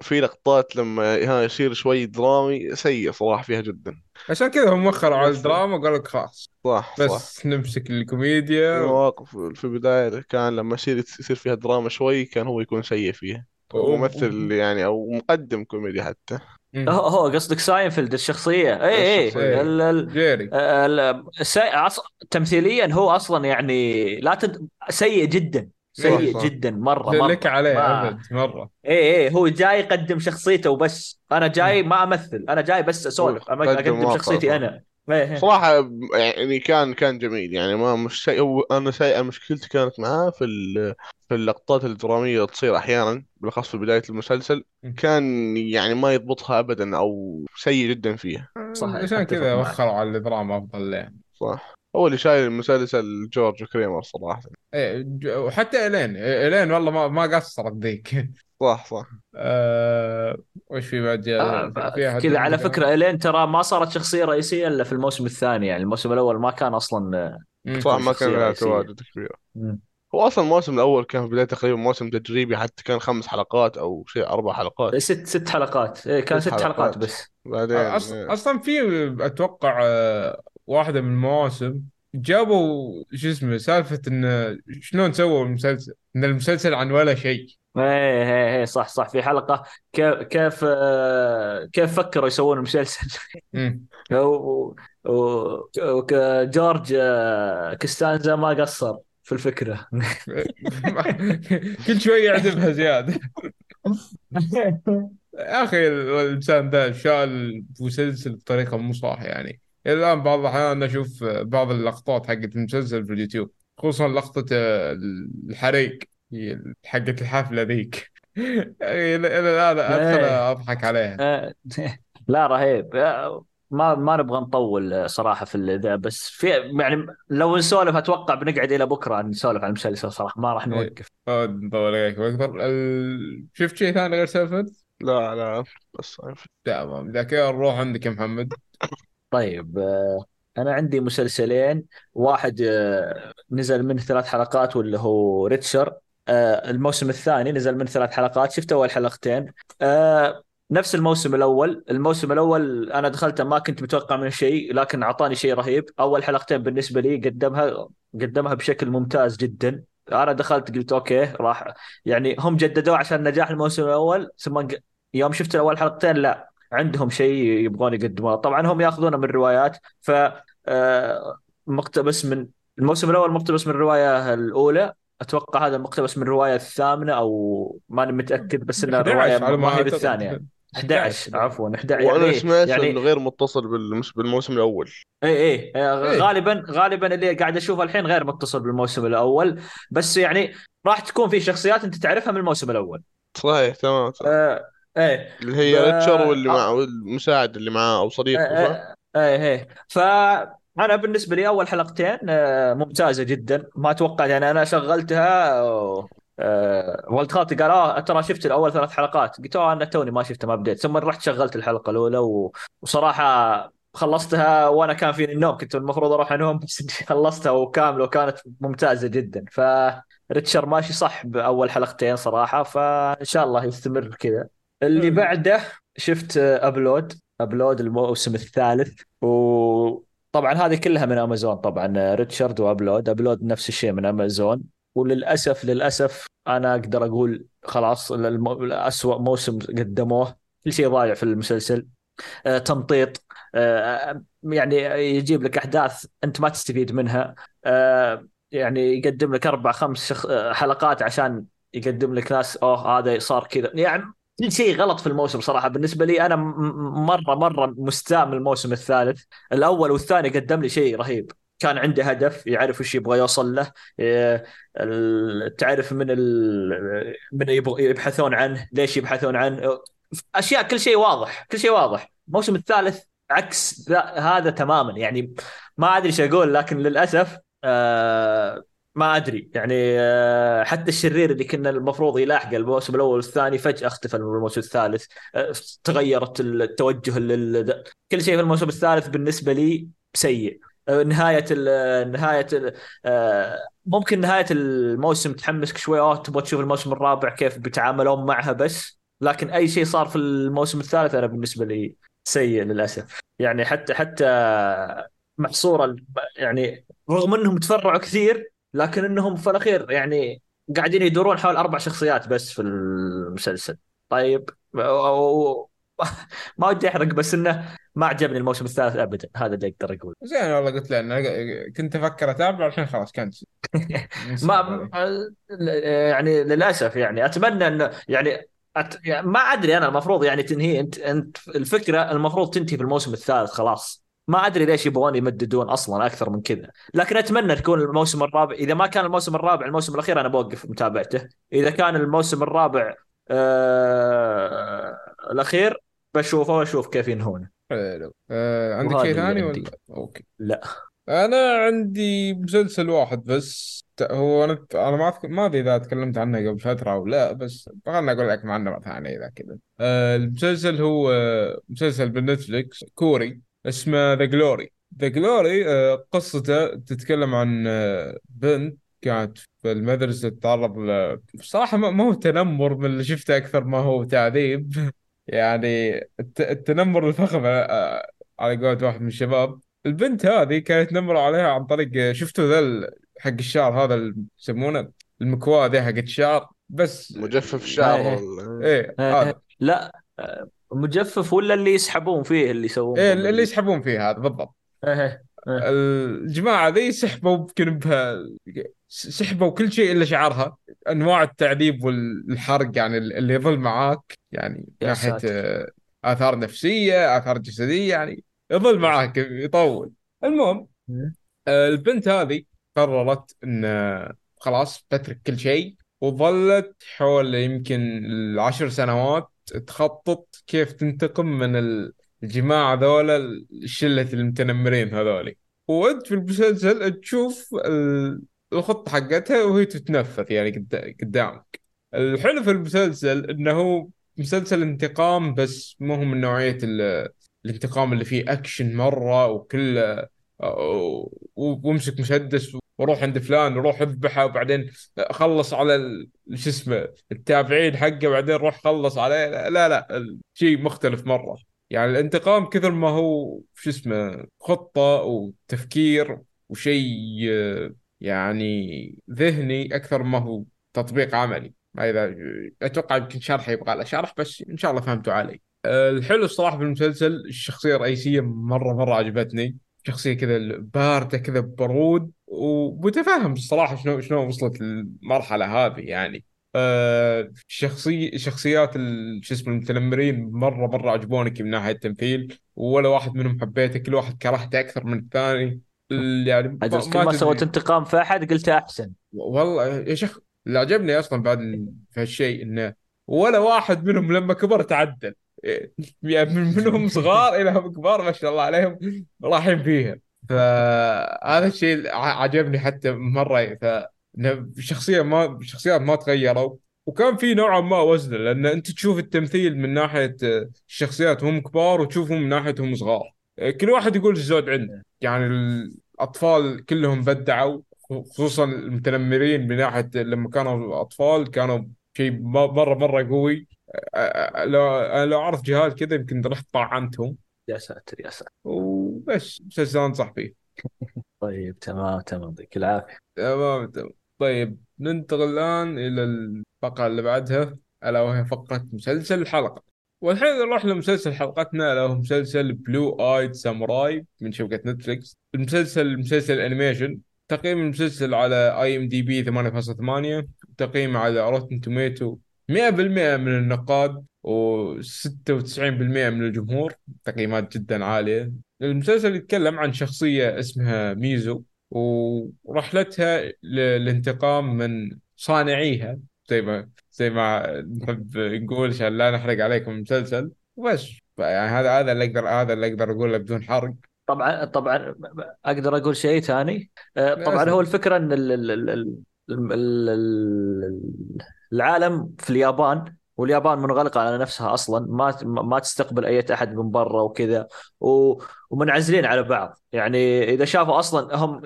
في لقطات لما ها يصير شوي درامي سيء صراحة فيها جدا عشان كذا هم وخروا على الدراما وقالوا لك خلاص صح صح بس نمسك الكوميديا. المواقف في البداية كان لما يصير يصير فيها دراما شوي كان هو يكون سيء فيها هو ممثل يعني أو مقدم كوميدي حتى. هو هو قصدك ساينفيلد الشخصية. اي اي الشخصية. ال- ال- جيري. ال- السي- عص- تمثيليا هو أصلا يعني لا تد... سيء جدا. سيء صح، صح. جدا. مرة مرة. لك عليه ما- أبد مرة. اي اي هو جاي يقدم شخصيته وبس أنا جاي ما أمثل. أنا جاي بس أسولف. أقدم شخصيتي. أنا. إيه،. صراحة يعني كان كان جميل. يعني ما مش هو أنا سيء مشكلتي كانت معاه في ال- في اللقطات الدرامية اللي تصير أحيانا بالأخص في بداية المسلسل. كان يعني ما يضبطها ابدا أو سيء جدا فيها. صحيح، عشان كذا معك. وخروا على الدراما أفضل له صح. هو اللي شايل المسلسل جورج كريمر صراحة. إيه ج- وحتى الين الين والله ما ما قصرت ذيك. صح صح آه وش في بعد آه، كذا على؟ فكرة إلين ترى ما صارت شخصية رئيسية إلا في الموسم الثاني يعني الموسم الأول ما كان أصلا مم. صح ما كان لها. تواجد كبير هو أصلا الموسم الأول كان في بداية تقريبا موسم تجريبي حتى كان خمس حلقات أو شيء أربع حلقات ست ست حلقات إيه كان ست ست حلقات, حلقات. بس بعدين أص- إيه. أصلا في أتوقع آه، واحدة من المواسم جابوا شو اسمه سالفة انه شلون سووا المسلسل إن المسلسل عن ولا شيء إيه إيه إيه صح صح. في حلقة كيف كيف آه، كيف فكروا يسوون المسلسل؟ مم. و- و- و- جورج آه، كستانزا ما قصر في الفكرة. كل شوي يعذبها زيادة. يا أخي الإنسان ذا شال مسلسل بطريقة مو صح يعني. إلى الآن بعض الأحيان أشوف بعض اللقطات حقت المسلسل في اليوتيوب خصوصا لقطة الحريق. هي حقت الحفلة ذيك. إلى إلى الآن ادخل إيه. أضحك عليها. آه، لا رهيب. آه، ما ما نبغى نطول صراحة في ذا بس في يعني لو نسولف أتوقع بنقعد إلى بكرة نسولف عن المسلسل صراحة. ما راح نوقف. أود نطول عليك. أكثر شفت شيء ثاني غير سالفة؟ لا لا بس تمام. اذا كذا نروح عندك يا محمد. طيب آه، أنا عندي مسلسلين. واحد نزل منه ثلاث حلقات واللي هو ريتشر. الموسم الثاني نزل منه ثلاث حلقات شفت أول حلقتين. آه، نفس الموسم الأول. الموسم الأول أنا دخلته ما كنت متوقع منه شيء لكن أعطاني شيء رهيب. أول حلقتين بالنسبة لي قدمها قدمها بشكل ممتاز جدا. أنا دخلت قلت أوكي راح يعني هم جددوه عشان نجاح الموسم الأول ثم يوم شفت الأول حلقتين لا عندهم شيء يبغون يقدموه. طبعا هم يأخذونه من روايات ف آه، مقتبس من الموسم الأول مقتبس من الروايه الأولى أتوقع هذا مقتبس من الرواية الثامنة أو ماني متأكد بس انها 11 الرواية ما هي. بالثانية 11 عفوا 11 وأنا يعني سمعت يعني إنه غير متصل بالمس- بالموسم الأول اي اي آه، إيه. غالبا غالبا اللي قاعد أشوفه الحين غير متصل بالموسم الأول بس يعني راح تكون في شخصيات أنت تعرفها من الموسم الأول صحيح تمام تمام. آه إيه اللي هي ب- ريتشر واللي آه. مع والمساعد اللي معاه أو صديقه صح؟ إيه إيه إيه فانا بالنسبة لي أول حلقتين آه، ممتازة جدا. ما أتوقع يعني أنا شغلتها آه، آه، ولد خالتي قال آه ترى شفت الأول ثلاث حلقات. قلت آه أنا توني ما شفتها ما بديت ثم رحت شغلت الحلقة الأولى و... وصراحة خلصتها وأنا كان فيني النوم. كنت المفروض أروح أنوم بس خلصتها وكاملة وكانت ممتازة جدا. ف Reacher ماشي صح بأول حلقتين صراحة فإن شاء الله يستمر كذا. اللي. بعده شفت Upload Upload الموسم الثالث وطبعا هذه كلها من امازون طبعا Reacher و Upload. Upload نفس الشيء من امازون وللأسف للأسف أنا أقدر أقول خلاص اسوأ موسم قدموه. كل شيء ضايع في المسلسل. آه، تمطيط. آه، يعني يجيب لك أحداث أنت ما تستفيد منها. آه، يعني يقدم لك أربع خمس. آه، حلقات عشان يقدم لك ناس أوه هذا صار كذا. يعني كل شيء غلط في الموسم صراحة. بالنسبة لي أنا مرة مرة مستاء من الموسم الثالث. الأول والثاني قدم لي شيء رهيب. كان عنده هدف يعرف وش يبغى يوصل له تعرف من ال... من يبحثون عنه ليش يبحثون عنه. أشياء كل شيء واضح كل شيء واضح. الموسم الثالث عكس ذا- هذا تماما. يعني ما أدري إيش أقول لكن للأسف آه ما أدري. يعني آه حتى الشرير اللي كنا المفروض يلاحقه الموسم الأول والثاني فجأة اختفى من الموسم الثالث. آه تغيرت التوجه لل... كل شيء في الموسم الثالث بالنسبة لي سيء. آه، نهاية ال نهاية ال ممكن نهاية الموسم تحمسك شوي اوه تبغى تشوف الموسم الرابع كيف بيتعاملون معها بس. لكن أي شيء صار في الموسم الثالث أنا بالنسبة لي سيء للأسف. يعني حتى حتى محصورة يعني رغم إنهم تفرعوا كثير لكن إنهم في الأخير يعني قاعدين يدورون حول أربع شخصيات بس في المسلسل. طيب و- ما ودي أحرق بس إنه ما عجبني الموسم الثالث ابدا. هذا اللي أقدر أقول زين والله قلت له أنا كنت أفكر أتابعه الحين خلاص كنسل. ما يعني للأسف يعني أتمنى إنه يعني أت... يعني ما أدري أنا المفروض يعني تنهي انت أنت الفكرة المفروض تنتهي في الموسم الثالث خلاص. ما أدري ليش يبغون يمددون أصلا أكثر من كذا. لكن أتمنى تكون الموسم الرابع إذا ما كان الموسم الرابع الموسم الأخير أنا بوقف متابعته. إذا كان الموسم الرابع آه... الأخير بشوفه وأشوف كيف ينهونه. حلو. آه عندك شيء ثاني. ولا؟ okay. لا. أنا عندي مسلسل واحد بس هو أنا أنا ما أذكر ما أدري إذا تكلمت عنه قبل فترة أو لا بس خلنا أقول لك عنه مرة ثانية إذا كذا. آه المسلسل هو آه مسلسل بالنتفليكس كوري. اسمه The Glory The Glory آه قصته تتكلم عن آه بنت كانت في المدرسة تتعرض ل بصراحة ما ما هو تنمر من اللي شفته أكثر ما هو تعذيب. يعني الت- التنمر الفخم آه، على قولة واحد من الشباب. البنت هذه كانت تنمر عليها عن طريق شفتوا ذا حق الشعر هذا اللي يسمونه؟ المكواة ذي حق الشعر. بس مجفف الشعر إيه. إيه آه، هذا. لا آه، مجفف ولا اللي يسحبون فيه اللي يسوون إيه اللي يسحبون فيه هذا بالضبط. إيه، إيه. الجماعة ذي سحبوا يمكن بها سحبوا كل شيء إلا شعرها أنواع التعذيب والحرق يعني اللي يظل معاك يعني ساتر. آه، آثار نفسية آثار جسدية يعني يظل معاك يطول. المهم آه، البنت هذه قررت إن آه، خلاص تترك كل شيء وظلت حول يمكن العشر سنوات تخطط كيف تنتقم من ال- الجماعة ذولا الشلة المتنمرين هذولي. وانت في المسلسل تشوف ال- الخطة حقتها وهي تتنفذ يعني قد- قدامك. الحلو في المسلسل إنه مسلسل انتقام بس مو هو من نوعية ال- الانتقام اللي فيه أكشن مرة وكله و- وامسك مسدس وروح عند فلان وروح اذبحه وبعدين خلص على شو اسمه التابعين حقه وبعدين روح خلص عليه. لا لا, لا شيء مختلف مرة. يعني الانتقام كثر ما هو شو اسمه خطة وتفكير وشيء يعني ذهني أكثر ما هو تطبيق عملي. ما اذا أتوقع يمكن شرح يبغى له شرح بس إن شاء الله فهمتوا علي. الحلو الصراحة في المسلسل الشخصية الرئيسية مرة مرة عجبتني. شخصية كذا باردة كذا برود. ومتفهم الصراحه شنو شنو وصلت المرحله هذه يعني. آه شخصي شخصيات شو اسمه المتنمرين مره مرة عجبونك من ناحية التمثيل ولا واحد منهم حبيته كل واحد كرهته أكثر من الثاني. ال- يعني ما, كل ما سويت انتقام في أحد قلت أحسن. والله يا شيخ اللي عجبني أصلا بعد في هالشيء إنه ولا واحد منهم لما كبر تعدل. يعني من منهم صغار إلى كبار ما شاء الله عليهم رايحين فيها. فهذا الشيء عجبني حتى مرة ف إنه شخصيا ما شخصيات ما تغيروا. وكان في نوعا ما وزن لأن أنت تشوف التمثيل من ناحية الشخصيات وهم كبار وتشوفهم من ناحيه هم صغار. كل واحد يقول الزود عنده يعني الأطفال كلهم بدعوا خصوصا المتنمرين من ناحية لما كانوا أطفال كانوا شيء مرة مرة قوي. لو لو أعرف جهال كذا يمكن رحت طعنتهم. يا ساتر يا ساتر. وبس مسلسل أنصح فيه. طيب تمام تمام يعطيك العافية. تمام تمام. طيب ننتقل الآن إلى الفقره اللي بعدها. ألا وهي فقرة مسلسل الحلقة. والحين نروح لمسلسل حلقتنا. ألا هو مسلسل Blue Eye Samurai من شبكة نتفليكس المسلسل مسلسل animation تقييم المسلسل على IMDb 8.8 تقييم على Rotten Tomato 100% من النقاد و96% من الجمهور. تقييمات جدا عالية. المسلسل يتكلم عن شخصية اسمها ميزو ورحلتها للانتقام من صانعيها زي ما زي ما نحب نقول عشان لا نحرق عليكم المسلسل. وبس يعني هذا هذا اللي أقدر هذا اللي أقدر أقوله بدون حرق. طبعا طبعا أقدر أقول شيء ثاني. آه، طبعا هو الفكرة إن ال- ال- ال- ال- ال- ال- العالم في اليابان واليابان منغلقة على نفسها أصلا ما ما تستقبل أي أحد من برا وكذا. و- ومنعزلين على بعض. يعني إذا شافوا أصلا هم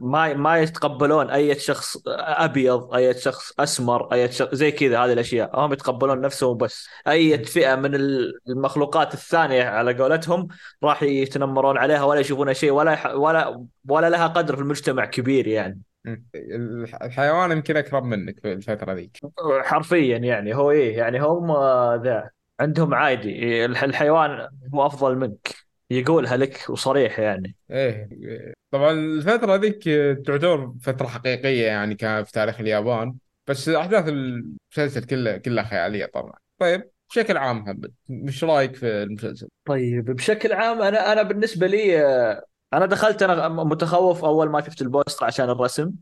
ما ما يتقبلون أي شخص أبيض أي شخص أسمر أي شخص زي كذا هذه الأشياء. هم يتقبلون نفسهم بس. أي فئة من المخلوقات الثانية على قولتهم راح يتنمرون عليها ولا يشوفونها شيء ولا. ولا ولا لها قدر في المجتمع كبير يعني. مم. الحيوان يمكن أقرب منك في الفترة ذيك. حرفيا يعني هو إيه يعني هم ذا عندهم عادي. الح- الحيوان هو أفضل منك. يقولها لك وصريح يعني. إيه طبعا الفترة ذيك تعتبر فترة حقيقية يعني كانت في تاريخ اليابان. بس أحداث المسلسل كلها كلها خيالية طبعا. طيب بشكل عام محمد وش رأيك في المسلسل؟ طيب بشكل عام أنا أنا بالنسبة لي آه، أنا دخلت أنا متخوف أول ما شفت البوستر عشان الرسم.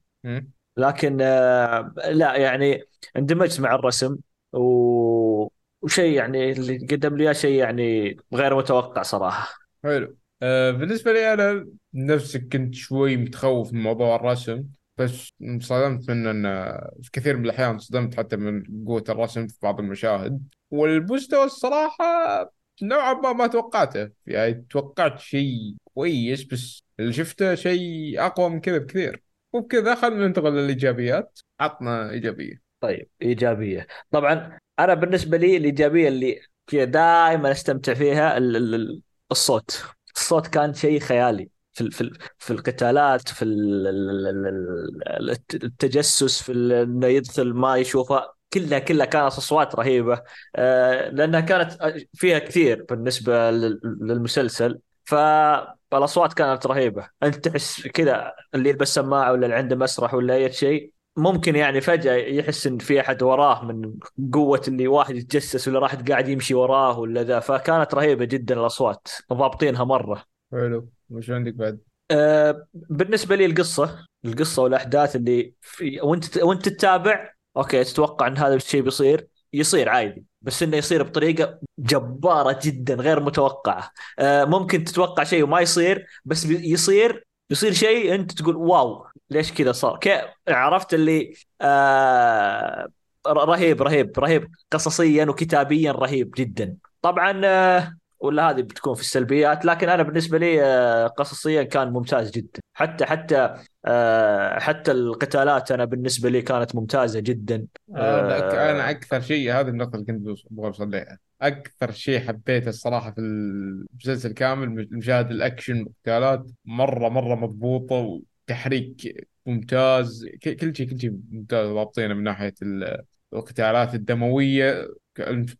لكن آه، لا يعني اندمجت مع الرسم و... وشيء يعني اللي قدم لي شيء يعني غير متوقع صراحة. حلو. آه بالنسبة لي أنا نفسك كنت شوي متخوف من موضوع الرسم بس انصدمت من أن في كثير من الأحيان صدمت حتى من قوة الرسم في بعض المشاهد. والمستوى الصراحة نوعا ما ما توقعته. يعني توقعت شيء كويس بس اللي شفته شيء أقوى من كذا بكثير. وبكذا خلينا ننتقل للإيجابيات. عطنا إيجابية. طيب إيجابية. طبعا أنا بالنسبة لي الإيجابية اللي دائما أستمتع فيها ال- ال- ال- الصوت. الصوت كان شيء خيالي في في في القتالات في ال- ال- ال- ال- ال- التجسس في إنه يدخل ما يشوفه. كلها كلها كانت أصوات رهيبة. آه، لأنها كانت فيها كثير بالنسبة لل- للمسلسل. فالاصوات كانت رهيبة. أنت تحس كذا اللي يلبس سماعة ولا اللي عنده مسرح ولا أي شيء ممكن يعني فجأة يحس إن في أحد وراه من قوة اللي واحد يتجسس ولا راح قاعد يمشي وراه ولا ذا. فكانت رهيبة جدا الأصوات ضابطينها مرة. حلو. وش عندك بعد؟ أه بالنسبة لي القصة القصة والأحداث اللي في وأنت وأنت تتابع okay تتوقع إن هذا الشيء بيصير؟ يصير عادي بس إنه يصير بطريقة جبارة جدا غير متوقعة. أه ممكن تتوقع شيء وما يصير بس يصير يصير شيء أنت تقول واو ليش كذا صار؟ كيف عرفت اللي آه رهيب رهيب رهيب قصصيا وكتابيا رهيب جدا. طبعا آه ولا هذه بتكون في السلبيات لكن أنا بالنسبة لي آه قصصيا كان ممتاز جدا. حتى حتى آه حتى القتالات أنا بالنسبة لي كانت ممتازة جدا. أنا آه أكثر شيء هذه النقطة اللي كنت أبغى اوصل لها أكثر شيء حبيته الصراحة في المسلسل كامل مشاهد الأكشن والقتالات مرة مرة مضبوطة وتحريك ممتاز. كل شيء كل شيء ممتاز ضابطينه من ناحية ال- القتالات الدموية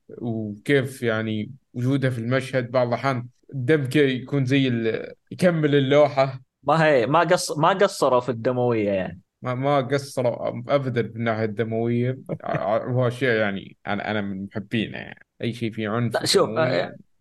وكيف يعني وجودها في المشهد بعض الأحيان الدم كذا يكون زي ال- يكمل اللوحة. ما هي ما قص ما قصروا في الدموية يعني. ما ما قصروا ابدا في الناحية الدموية. هو شيء يعني أنا أنا من محبينه يعني. أي شيء فيه عنف لا شوف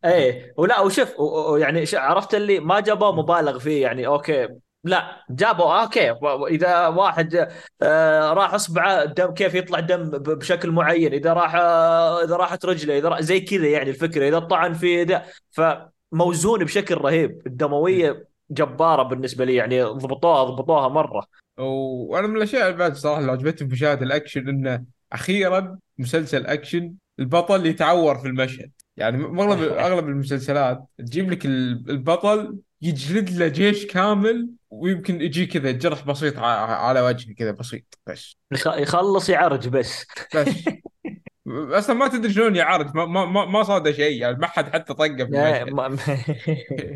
إيه ولا وشوف يعني عرفت اللي ما جابوه مبالغ فيه يعني okay. لا جابوا okay. إذا واحد آه، راح أصبعه دم كيف يطلع دم بشكل معين؟ إذا راح آه، إذا راحت رجله إذا راح زي كذا يعني الفكرة. إذا طعن في ذا فموزون بشكل رهيب. الدموية جبارة بالنسبة لي يعني ضبطوها ضبطوها مرة. وأنا من الأشياء اللي بعد صراحة اللي عجبتني في مشاهد الأكشن إنه أخيرا مسلسل أكشن البطل يتعور في المشهد. يعني اغلب أغلب المسلسلات تجيب لك ال- البطل يجلد له جيش كامل ويمكن يجي كذا جرح بسيط على وجهه كذا بسيط بس. يخ- يخلص يعرج بس. بس. أصلا ما تدري شلون يعارض ما ما ما صاد شيء يعني ما حد حتى طقه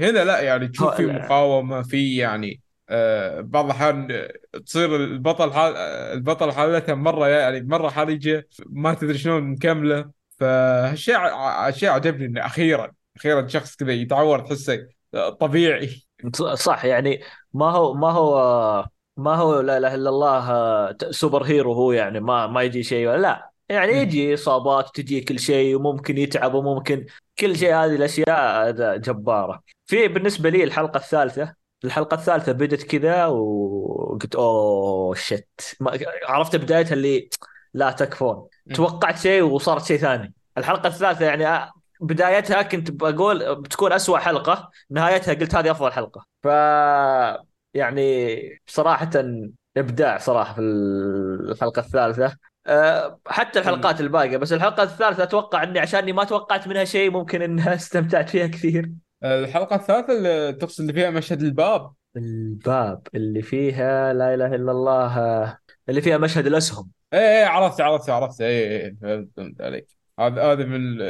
هنا لا يعني تشوف في مقاومة في يعني آه بعض الأحيان تصير البطل حال البطل حالته مرة يعني مرة حرجة ما تدري شلون مكملة. فهالشيء ع- شيء عجبني إنه أخيرا أخيرا شخص كذا يتعور تحسه طبيعي. صح يعني ما هو ما هو ما هو لا إله إلا الله سوبر هيرو هو يعني ما ما يجي شيء. ولا لا يعني يجي اصابات تجي كل شيء وممكن يتعب وممكن كل شيء. هذه الأشياء جبارة. في بالنسبة لي الحلقة الثالثة الحلقة الثالثة بدت كذا وقلت أوه شت ما- عرفت بدايتها اللي لا تكفون. توقعت شيء وصارت شيء ثاني. الحلقة الثالثة يعني بدايتها كنت بقول بتكون أسوأ حلقة نهايتها قلت هذه أفضل حلقة. ف يعني صراحة إبداع صراحة في الحلقة الثالثة. أه، حتى الحلقات الباقية بس الحلقة الثالثة أتوقع إني عشاني ما توقعت منها شيء ممكن انها استمتعت فيها كثير. الحلقة الثالثة اللي تقصد اللي فيها مشهد الباب. الباب اللي فيها لا إله إلا الله اللي فيها مشهد الأسهم. إيه إيه عرفت عرفت عرفت. إيه إيه إيه، فهمت عليك. هذا هذا من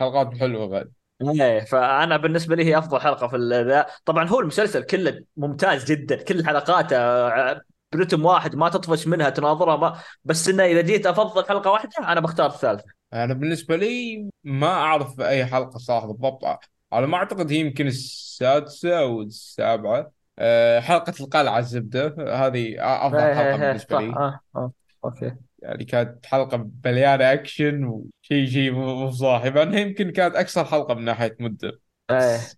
الحلقات الحلوة بعد. إيه فأنا بالنسبة لي هي أفضل حلقة في ذا. طبعا هو المسلسل كله ممتاز جدا كل حلقاته آه، برتم واحد ما تطفش منها تناظرها ما بس إنه إذا جيت أفضل حلقة واحدة أنا بختار الثالثة. أنا بالنسبة لي ما أعرف أي حلقة صراحة بالضبط. على ما أعتقد هي يمكن السادسة أو السابعة. أه، حلقة القلعة الزبدة هذه أفضل إيه، حلقة إيه، إيه، بالنسبة لي. آه، آه، okay. يعني كانت حلقة مليانة أكشن وشيء شيء مو صاحي مع إنها يمكن كانت أكثر حلقة من ناحية مدة.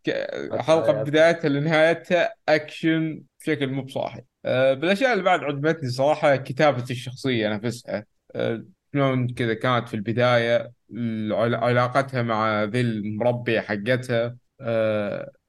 ك- حلقة إيه. بدايتها لنهايتها أكشن بشكل مو بصاحي. أه، بالأشياء اللي بعد عجبتني صراحة كتابه الشخصية نفسها. أه، شلون كذا كانت في البداية علاقتها مع ذي المربية حقتها.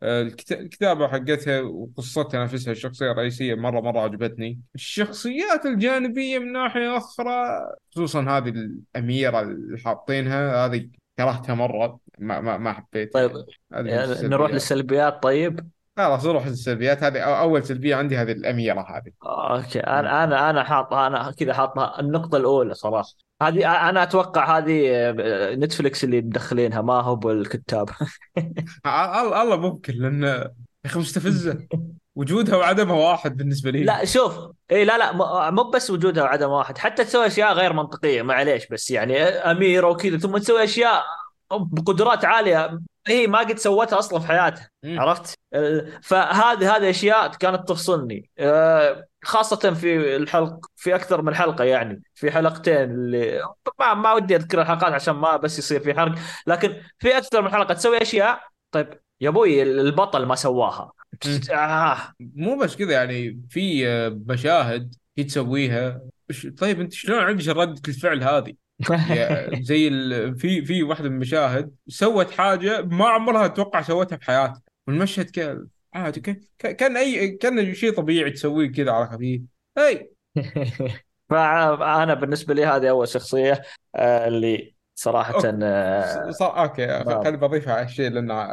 الكتابة حقتها وقصتها نفسها الشخصية الرئيسية مرة مرة عجبتني الشخصيات الجانبية من ناحية أخرى خصوصا هذه الأميرة اللي حاطينها هذه كرهتها مرة ما ما ما حبيتها طيب يعني. نروح. للسلبيات طيب خلاص نروح للسلبيات هذه. أو- أول سلبية عندي هذه الأميرة هذه. أوكي أنا أنا أنا حاط أنا كذا حاطها النقطة الأولى صراحة. هذه أنا أتوقع هذه آه، نتفلكس اللي مدخلينها ما هو بالكتاب. الله ممكن لأن يا أخي مستفزة. وجودها وعدمها واحد بالنسبة لي. لا شوف إي لا لا مو بس وجودها وعدم واحد حتى تسوي أشياء غير منطقية معليش بس يعني أميرة وكذا ثم تسوي أشياء بقدرات عالية هي ما قد سوتها أصلا في حياتها. عرفت؟ آه، فهذه هذه أشياء كانت تفصلني آه، خاصة في الحلق في أكثر من حلقة يعني في حلقتين اللي ما ما ودي أذكر الحلقات عشان ما بس يصير في حرق لكن في أكثر من حلقة تسوي أشياء طيب يا أبوي البطل ما سواها. آه مو بس كذا يعني في مشاهد هي تسويها طيب أنت شلون عندك ردة الفعل هذه؟ زي ال... في في واحدة من المشاهد سوت حاجة ما عمرها أتوقع سوتها بحياتها والمشهد كان عادي كان كان أي كان شيء طبيعي تسويه كذا على خفيف أي فأنا بالنسبة لي هذه أول شخصية آه، اللي okay. آه، صار okay. خليني بضيفها على الشيء لأن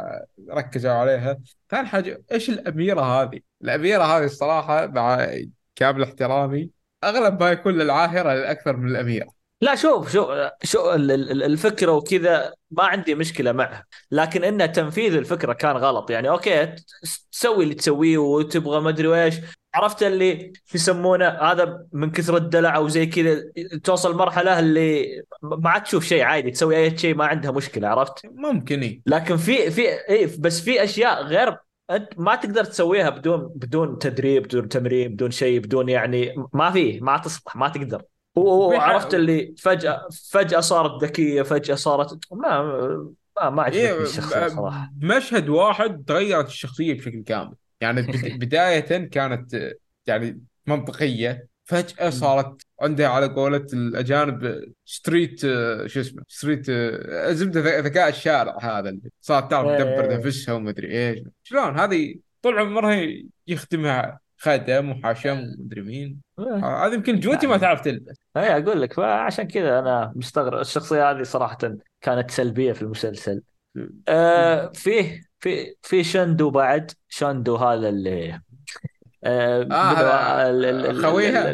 ركزوا عليها ثاني حاجة إيش الأميرة هذه؟ الأميرة هذه الصراحة مع كامل احترامي أغلب ما يكون للعاهرة الاكثر من الأميرة لا شوف شوف شو ال- ال- الفكرة وكذا ما عندي مشكلة معها لكن إن تنفيذ الفكرة كان غلط. يعني okay تس- تسوي اللي تسويه وتبغى ما أدري إيش عرفت اللي يسمونه؟ هذا من كثر الدلع أو زي كذا توصل مرحلة اللي ما عاد تشوف شيء عادي تسوي أي شيء ما عندها مشكلة عرفت؟ ممكن. لكن في في بس في أشياء غير أنت ما تقدر تسويها بدون بدون تدريب بدون تمرين بدون شيء بدون يعني ما فيه ما تصلح ما تقدر. وعرفت اللي فجاه فجأة صارت ذكية فجأة صارت ما ما, ما عجبتني إيه الشخصية صراحة. بمشهد واحد تغيرت الشخصية بشكل كامل. يعني بد- بداية كانت يعني منطقية فجأة صارت عندها على قولة الأجانب street آه، شو اسمه street آه، زبدة ذ- ذكاء الشارع هذا اللي صارت تعرف تدبر إيه. نفسها ومدري إيش. شلون؟ هذه طول عمرها يخدمها خدم وحشم ومدري مين. إيه. هذه يمكن جوتي ما تعرف تلبس اي أقول لك فعشان كذا أنا مستغرب. الشخصية هذه صراحة كانت سلبية في المسلسل. آه فيه في في شندو بعد. شندو هذا اللي آه آه، خويها؟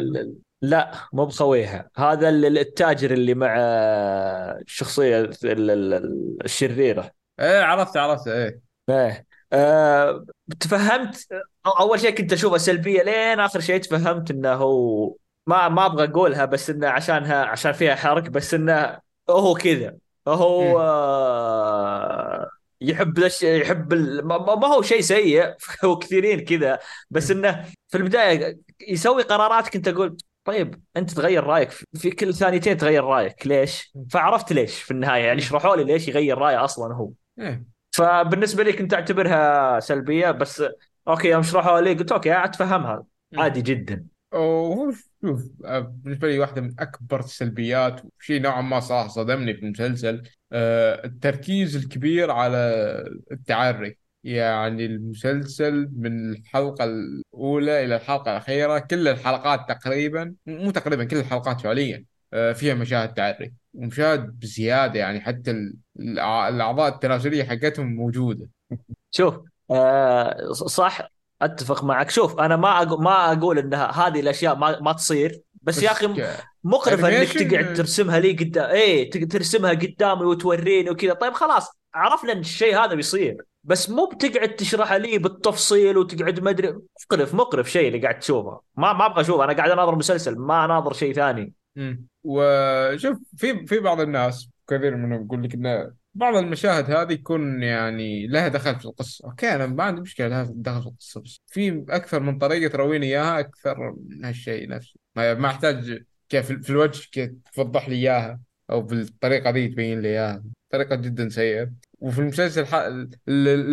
لا مو بخويها. هذا ال- التاجر اللي مع آه، الشخصيه ال- ال- ال- الشريرة. إيه عرفت عرفت إيه. إيه. آه تفهمت؟ أول شيء كنت اشوفها سلبية لين آخر شيء تفهمت إنه هو ما ما أبغى أقولها بس إنه عشانها عشان فيها حرق بس إنه هو كذا. هو. آه يحب الأش- يحب ال- ما ما هو شيء سيء. هو كثيرين كذا. بس إنه في البداية يسوي قرارات كنت أقول طيب أنت تغير رأيك. في كل ثانيتين تغير رأيك. ليش؟ فعرفت ليش في النهاية. يعني اشرحوا لي ليش يغير رأيه أصلا هو. إيه. فبالنسبة لي كنت أعتبرها سلبية بس okay يوم شرحوها لي قلت okay أتفهمها. عادي جدا. وهو شوف بالنسبة لي واحدة من أكبر السلبيات وشيء نوعا ما صراحة صدمني في المسلسل آه، التركيز الكبير على التعري. يعني المسلسل من الحلقة الأولى إلى الحلقة الأخيرة كل الحلقات تقريبا مو تقريبا كل الحلقات فعليا آه، فيها مشاهد تعري. ومشاهد بزيادة يعني حتى ال- الأع- الأعضاء التناسلية حقتهم موجودة. شوف آه صح أتفق معك. شوف أنا ما أقول ما أقول إنها هذه الأشياء ما ما تصير بس, يا أخي مقرفة إنك تقعد ترسمها لي قدام إيه ترسمها قدامي وتوريني وكذا. طيب خلاص عرفنا إن الشيء هذا بيصير. بس مو بتقعد تشرحها لي بالتفصيل وتقعد ما أدري. مقرف مقرف شيء اللي قاعد تشوفه. ما ما أبغى أشوفه. أنا قاعد أناظر مسلسل ما أناظر شيء ثاني. وشوف في في بعض الناس كثير منهم يقول لك إن بعض المشاهد هذه يكون يعني لها دخل في القصة، أوكي أنا ما عندي مشكلة لها دخل في القصة بس في أكثر من طريقة ترويني إياها أكثر من هالشيء نفسه، ما أحتاج كيف في الوجه كيف توضح لي إياها أو بالطريقة ذي تبين لي إياها، طريقة جدا سيئة. وفي المسلسل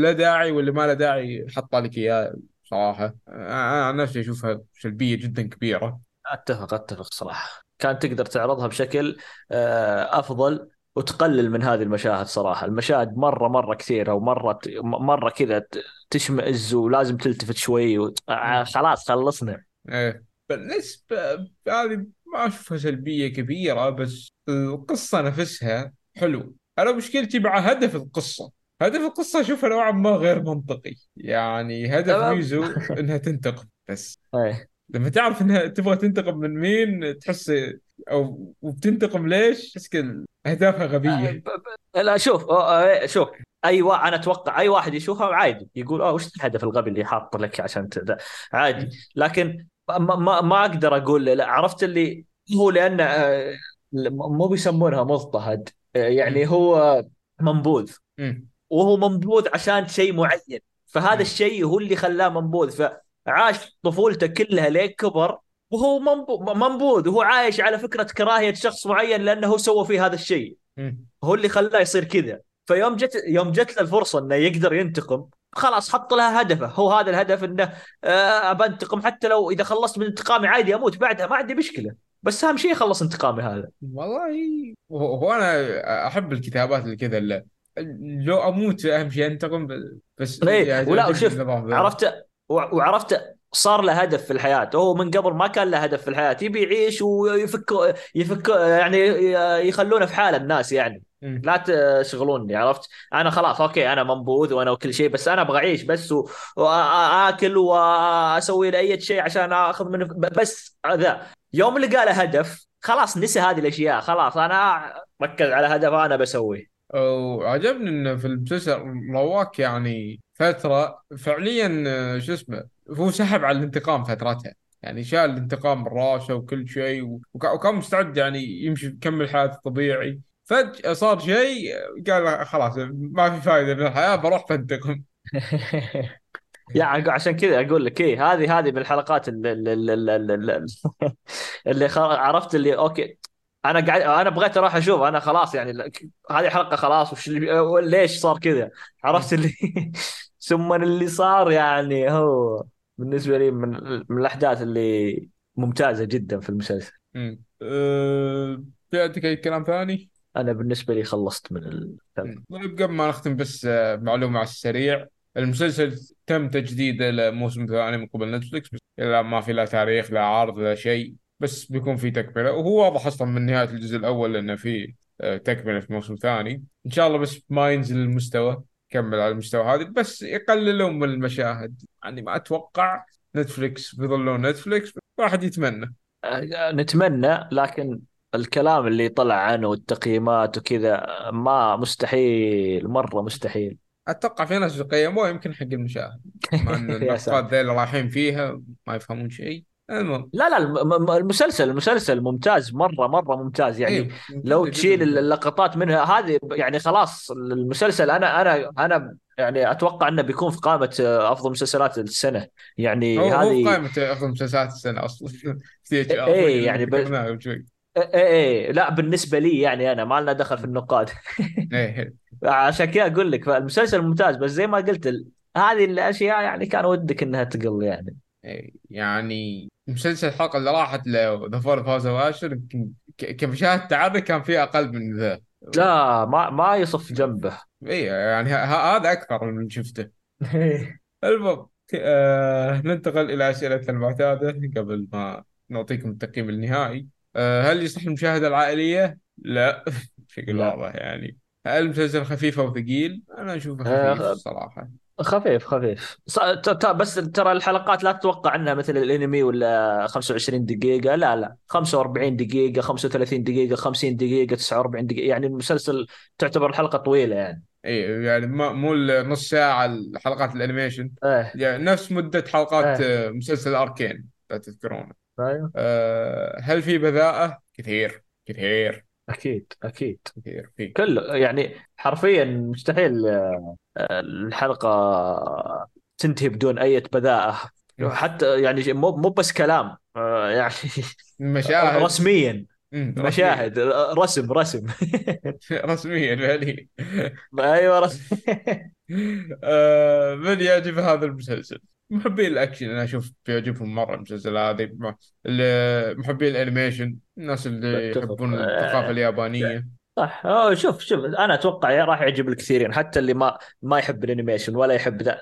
لا داعي واللي ما له داعي حط لك اياه صراحة، أنا عن نفسي أشوفها سلبية جدا كبيرة. أتفق أتفق صراحة. كان تقدر تعرضها بشكل آه، أفضل وتقلل من هذه المشاهد صراحة. المشاهد مرة مرة كثيرة ومرة مرة كذا تشمئز ولازم تلتفت شوي و... آه، خلاص خلصنا. إيه. بالنسبة هذه ما أشوفها سلبية كبيرة بس القصة نفسها حلو. أنا مشكلتي مع هدف القصة. هدف القصة أشوفها نوعا ما غير منطقي. يعني هدف. ميزو إنها تنتقم بس. إيه. لما تعرف إنها تبغى تنتقم من مين تحس أو وبتنتقم ليش تحس كذا أهدافها آه، لا شوف آه، آه، شوف أي وا... أنا أتوقع أي واحد يشوفها عادي يقول آه وش الهدف الغبي اللي حاط لك عشان تد... عادي. لكن ما, ما, ما أقدر أقول لا عرفت اللي هو لأن آه، مو بيسمونها مضطهد يعني هو منبوذ. وهو منبوذ عشان شيء معين. فهذا. الشيء هو اللي خلاه منبوذ. فعاش طفولته كلها لين كبر وهو منبو- منبوذ وهو عايش على فكرة كراهية شخص معين لأنه هو سوى فيه هذا الشيء. هو اللي خلاه يصير كذا. فيوم جت يوم جت له الفرصة إنه يقدر ينتقم خلاص حط لها هدفه. هو هذا الهدف إنه آه بنتقم حتى لو إذا خلصت من انتقامي عادي أموت بعدها ما عندي مشكلة. بس أهم شيء خلص انتقامي هذا. والله هو أنا أحب الكتابات اللي كذا لو أموت أهم شيء أنتقم بس إيه يعني ولا وشوف ذا. عرفت وعرفت صار له هدف في الحياة. هو من قبل ما كان له هدف في الحياة. يبي يعيش ويفك يفك يعني يخلونه في حاله الناس يعني. لا تشغلوني عرفت؟ أنا خلاص okay أنا منبوذ وأنا وكل شيء بس أنا أبغى أعيش بس و- وأكل وأسوي له أي شيء عشان آخذ منه. ب- بس ذا يوم لقى له هدف خلاص نسى هذه الأشياء خلاص أنا ركز على هدف أنا بسويه. وعجبني إنه في المسلسل رواك يعني فترة فعليا آه، شو اسمه هو سحب على الانتقام فترتها. يعني شال الانتقام من راسه وكل شيء وك- وكان مستعد يعني يمشي يكمل حياته طبيعي فجأة صار شيء قال خلاص ما في فائدة من الحياة بروح بنتقم يعني عشان كذا أقول لك إيه هذه هذه من الحلقات اللي, اللي, اللي, اللي عرفت اللي أوكي أنا قاعد أنا بغيت أروح أشوف. أنا خلاص يعني هذه حلقة خلاص. وش اللي... ليش صار كذا؟ عرفت اللي ثم اللي صار يعني هو بالنسبة لي من, من الأحداث اللي ممتازة جدا في المسلسل. امم أه... عندك أي كلام ثاني؟ أنا بالنسبة لي خلصت من الفيلم طيب قبل ما نختم بس آه، معلومة على السريع. المسلسل تم تجديده لموسم ثاني من قبل نتفلكس بس لا ما في لا تاريخ لا عرض لا شيء. بس بيكون في تكملة وهو واضح أصلا من نهاية الجزء الأول إنه في آه، تكملة في موسم ثاني. إن شاء الله بس ما ينزل المستوى كمل على المستوى هذا بس يقللون من المشاهد. يعني ما أتوقع نتفلكس بيظلون نتفلكس واحد يتمنى. آه، نتمنى لكن الكلام اللي طلع عنه والتقييمات وكذا ما مستحيل مرة مستحيل. أتوقع في ناس قيموه يمكن حق المشاهد. مع إن النقاد ذيل رايحين فيها ما يفهمون شيء. المهم. لا لا المسلسل المسلسل ممتاز مرة مرة ممتاز. يعني إيه لو تشيل اللقطات منها هذه يعني خلاص المسلسل أنا أنا أنا يعني أتوقع إنه بيكون في قائمة أفضل مسلسلات السنة. يعني هو هذه هو قائمة أفضل مسلسلات السنة أصلا. اي يعني ب... إيه إيه لا بالنسبة لي يعني أنا ما لنا دخل في النقاد. عشان كذا أقول لك فالمسلسل ممتاز بس زي ما قلت. هذه الأشياء يعني كان ودك إنها تقل يعني. إيه، يعني مسلسل الحلقة اللي راحت ذا فور فاز واشر كمشاهد تعري كان فيه أقل من ذا. لا ما ما يصف جنبه. اي يعني هذا أكثر من شفته. المهم آه ننتقل إلى اسئلتنا المعتادة قبل ما نعطيكم التقييم النهائي. آه هل يصح المشاهدة العائلية؟ لا بشكل واضح يعني. هل المسلسل خفيف أو ثقيل؟ أنا أشوفه خفيف آه الصراحه خفيف خفيف. بس ترى الحلقات لا تتوقع انها مثل الانمي ولا 25 دقيقة. لا لا. 45 دقيقة 35 دقيقة 50 دقيقة 49 دقيقة. يعني المسلسل تعتبر الحلقة طويلة يعني. إي يعني مو نص ساعة حلقات الانيميشن. إيه. يعني نفس مدة حلقات إيه. مسلسل أركين لا تذكرونه. أيوه. أه هل في بذاءة؟ كثير كثير. أكيد أكيد. كثير في. كله يعني حرفيا مستحيل آه، الحلقة تنتهي بدون أي بذاءه حتى يعني مو مو بس كلام آه، يعني مشاهد. رسميا. مشاهد رسم رسم. رسميا فعليا. أيوه رسم. آه، من يعجب هذا المسلسل؟ محبين الأكشن. أنا أشوف بيعجبهم مرة المسلسل هذا. محبين ال animation. الناس اللي يحبون الثقافة اليابانية. صح. أوه شوف شوف أنا أتوقع راح يعجب الكثيرين حتى اللي ما ما يحب ال animation ولا يحب ذا.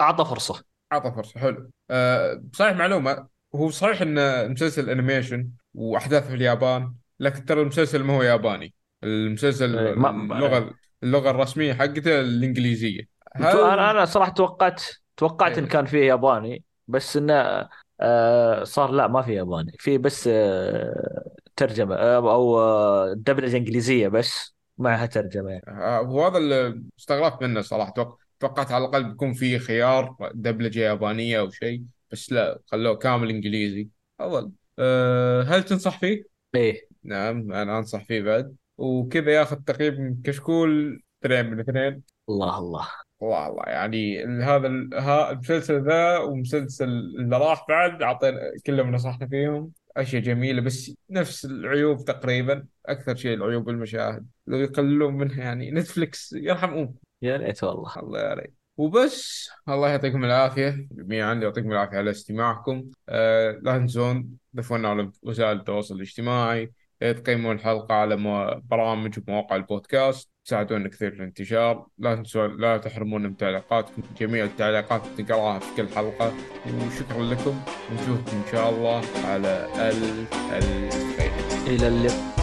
أعطى فرصة. أعطى فرصة حلو. أه صحيح معلومة. هو صحيح إن مسلسل أنيميشن وأحداثه في اليابان لكن ترى المسلسل ما هو ياباني. المسلسل إيه، اللغة اللغة الرسمية حقته الإنجليزية. هل... أنا أنا صراحة توقعت توقعت إن إيه. كان فيه ياباني بس إنه آه صار لا ما في ياباني. في بس آه ترجمة آه أو آه دبلجة إنجليزية بس معها ترجمة يعني. آه هو هذا اللي استغربت منه صراحة. توقعت على الأقل بيكون في خيار دبلجة يابانية أو شيء بس لا خلوه كامل إنجليزي. أفضل. أه هل تنصح فيه؟ إيه. نعم أنا أنصح فيه بعد. وكذا ياخذ تقييم كشكول اثنين من اثنين. الله الله. الله الله يعني هذا المسلسل ذا ومسلسل اللي راح بعد أعطينا كلهم نصحنا فيهم. أشياء جميلة بس نفس العيوب تقريبا أكثر شيء العيوب المشاهد لو يقللون منها يعني نتفلكس يرحم يا ريت والله. الله يا ريت. وبس الله يعطيكم العافية جميعا يعطيكم العافية على استماعكم. آه لا تنسون تضيفونا على وسائل التواصل الاجتماعي تقيمون الحلقة على برامج ومواقع البودكاست. تساعدونا كثير في الانتشار. لا تنسوا لا تحرمونا من تعليقاتكم جميع التعليقات نقراها في كل حلقة. وشكرا لكم. ونشوفكم إن شاء الله على ألف ألف خير. إلى اللقاء.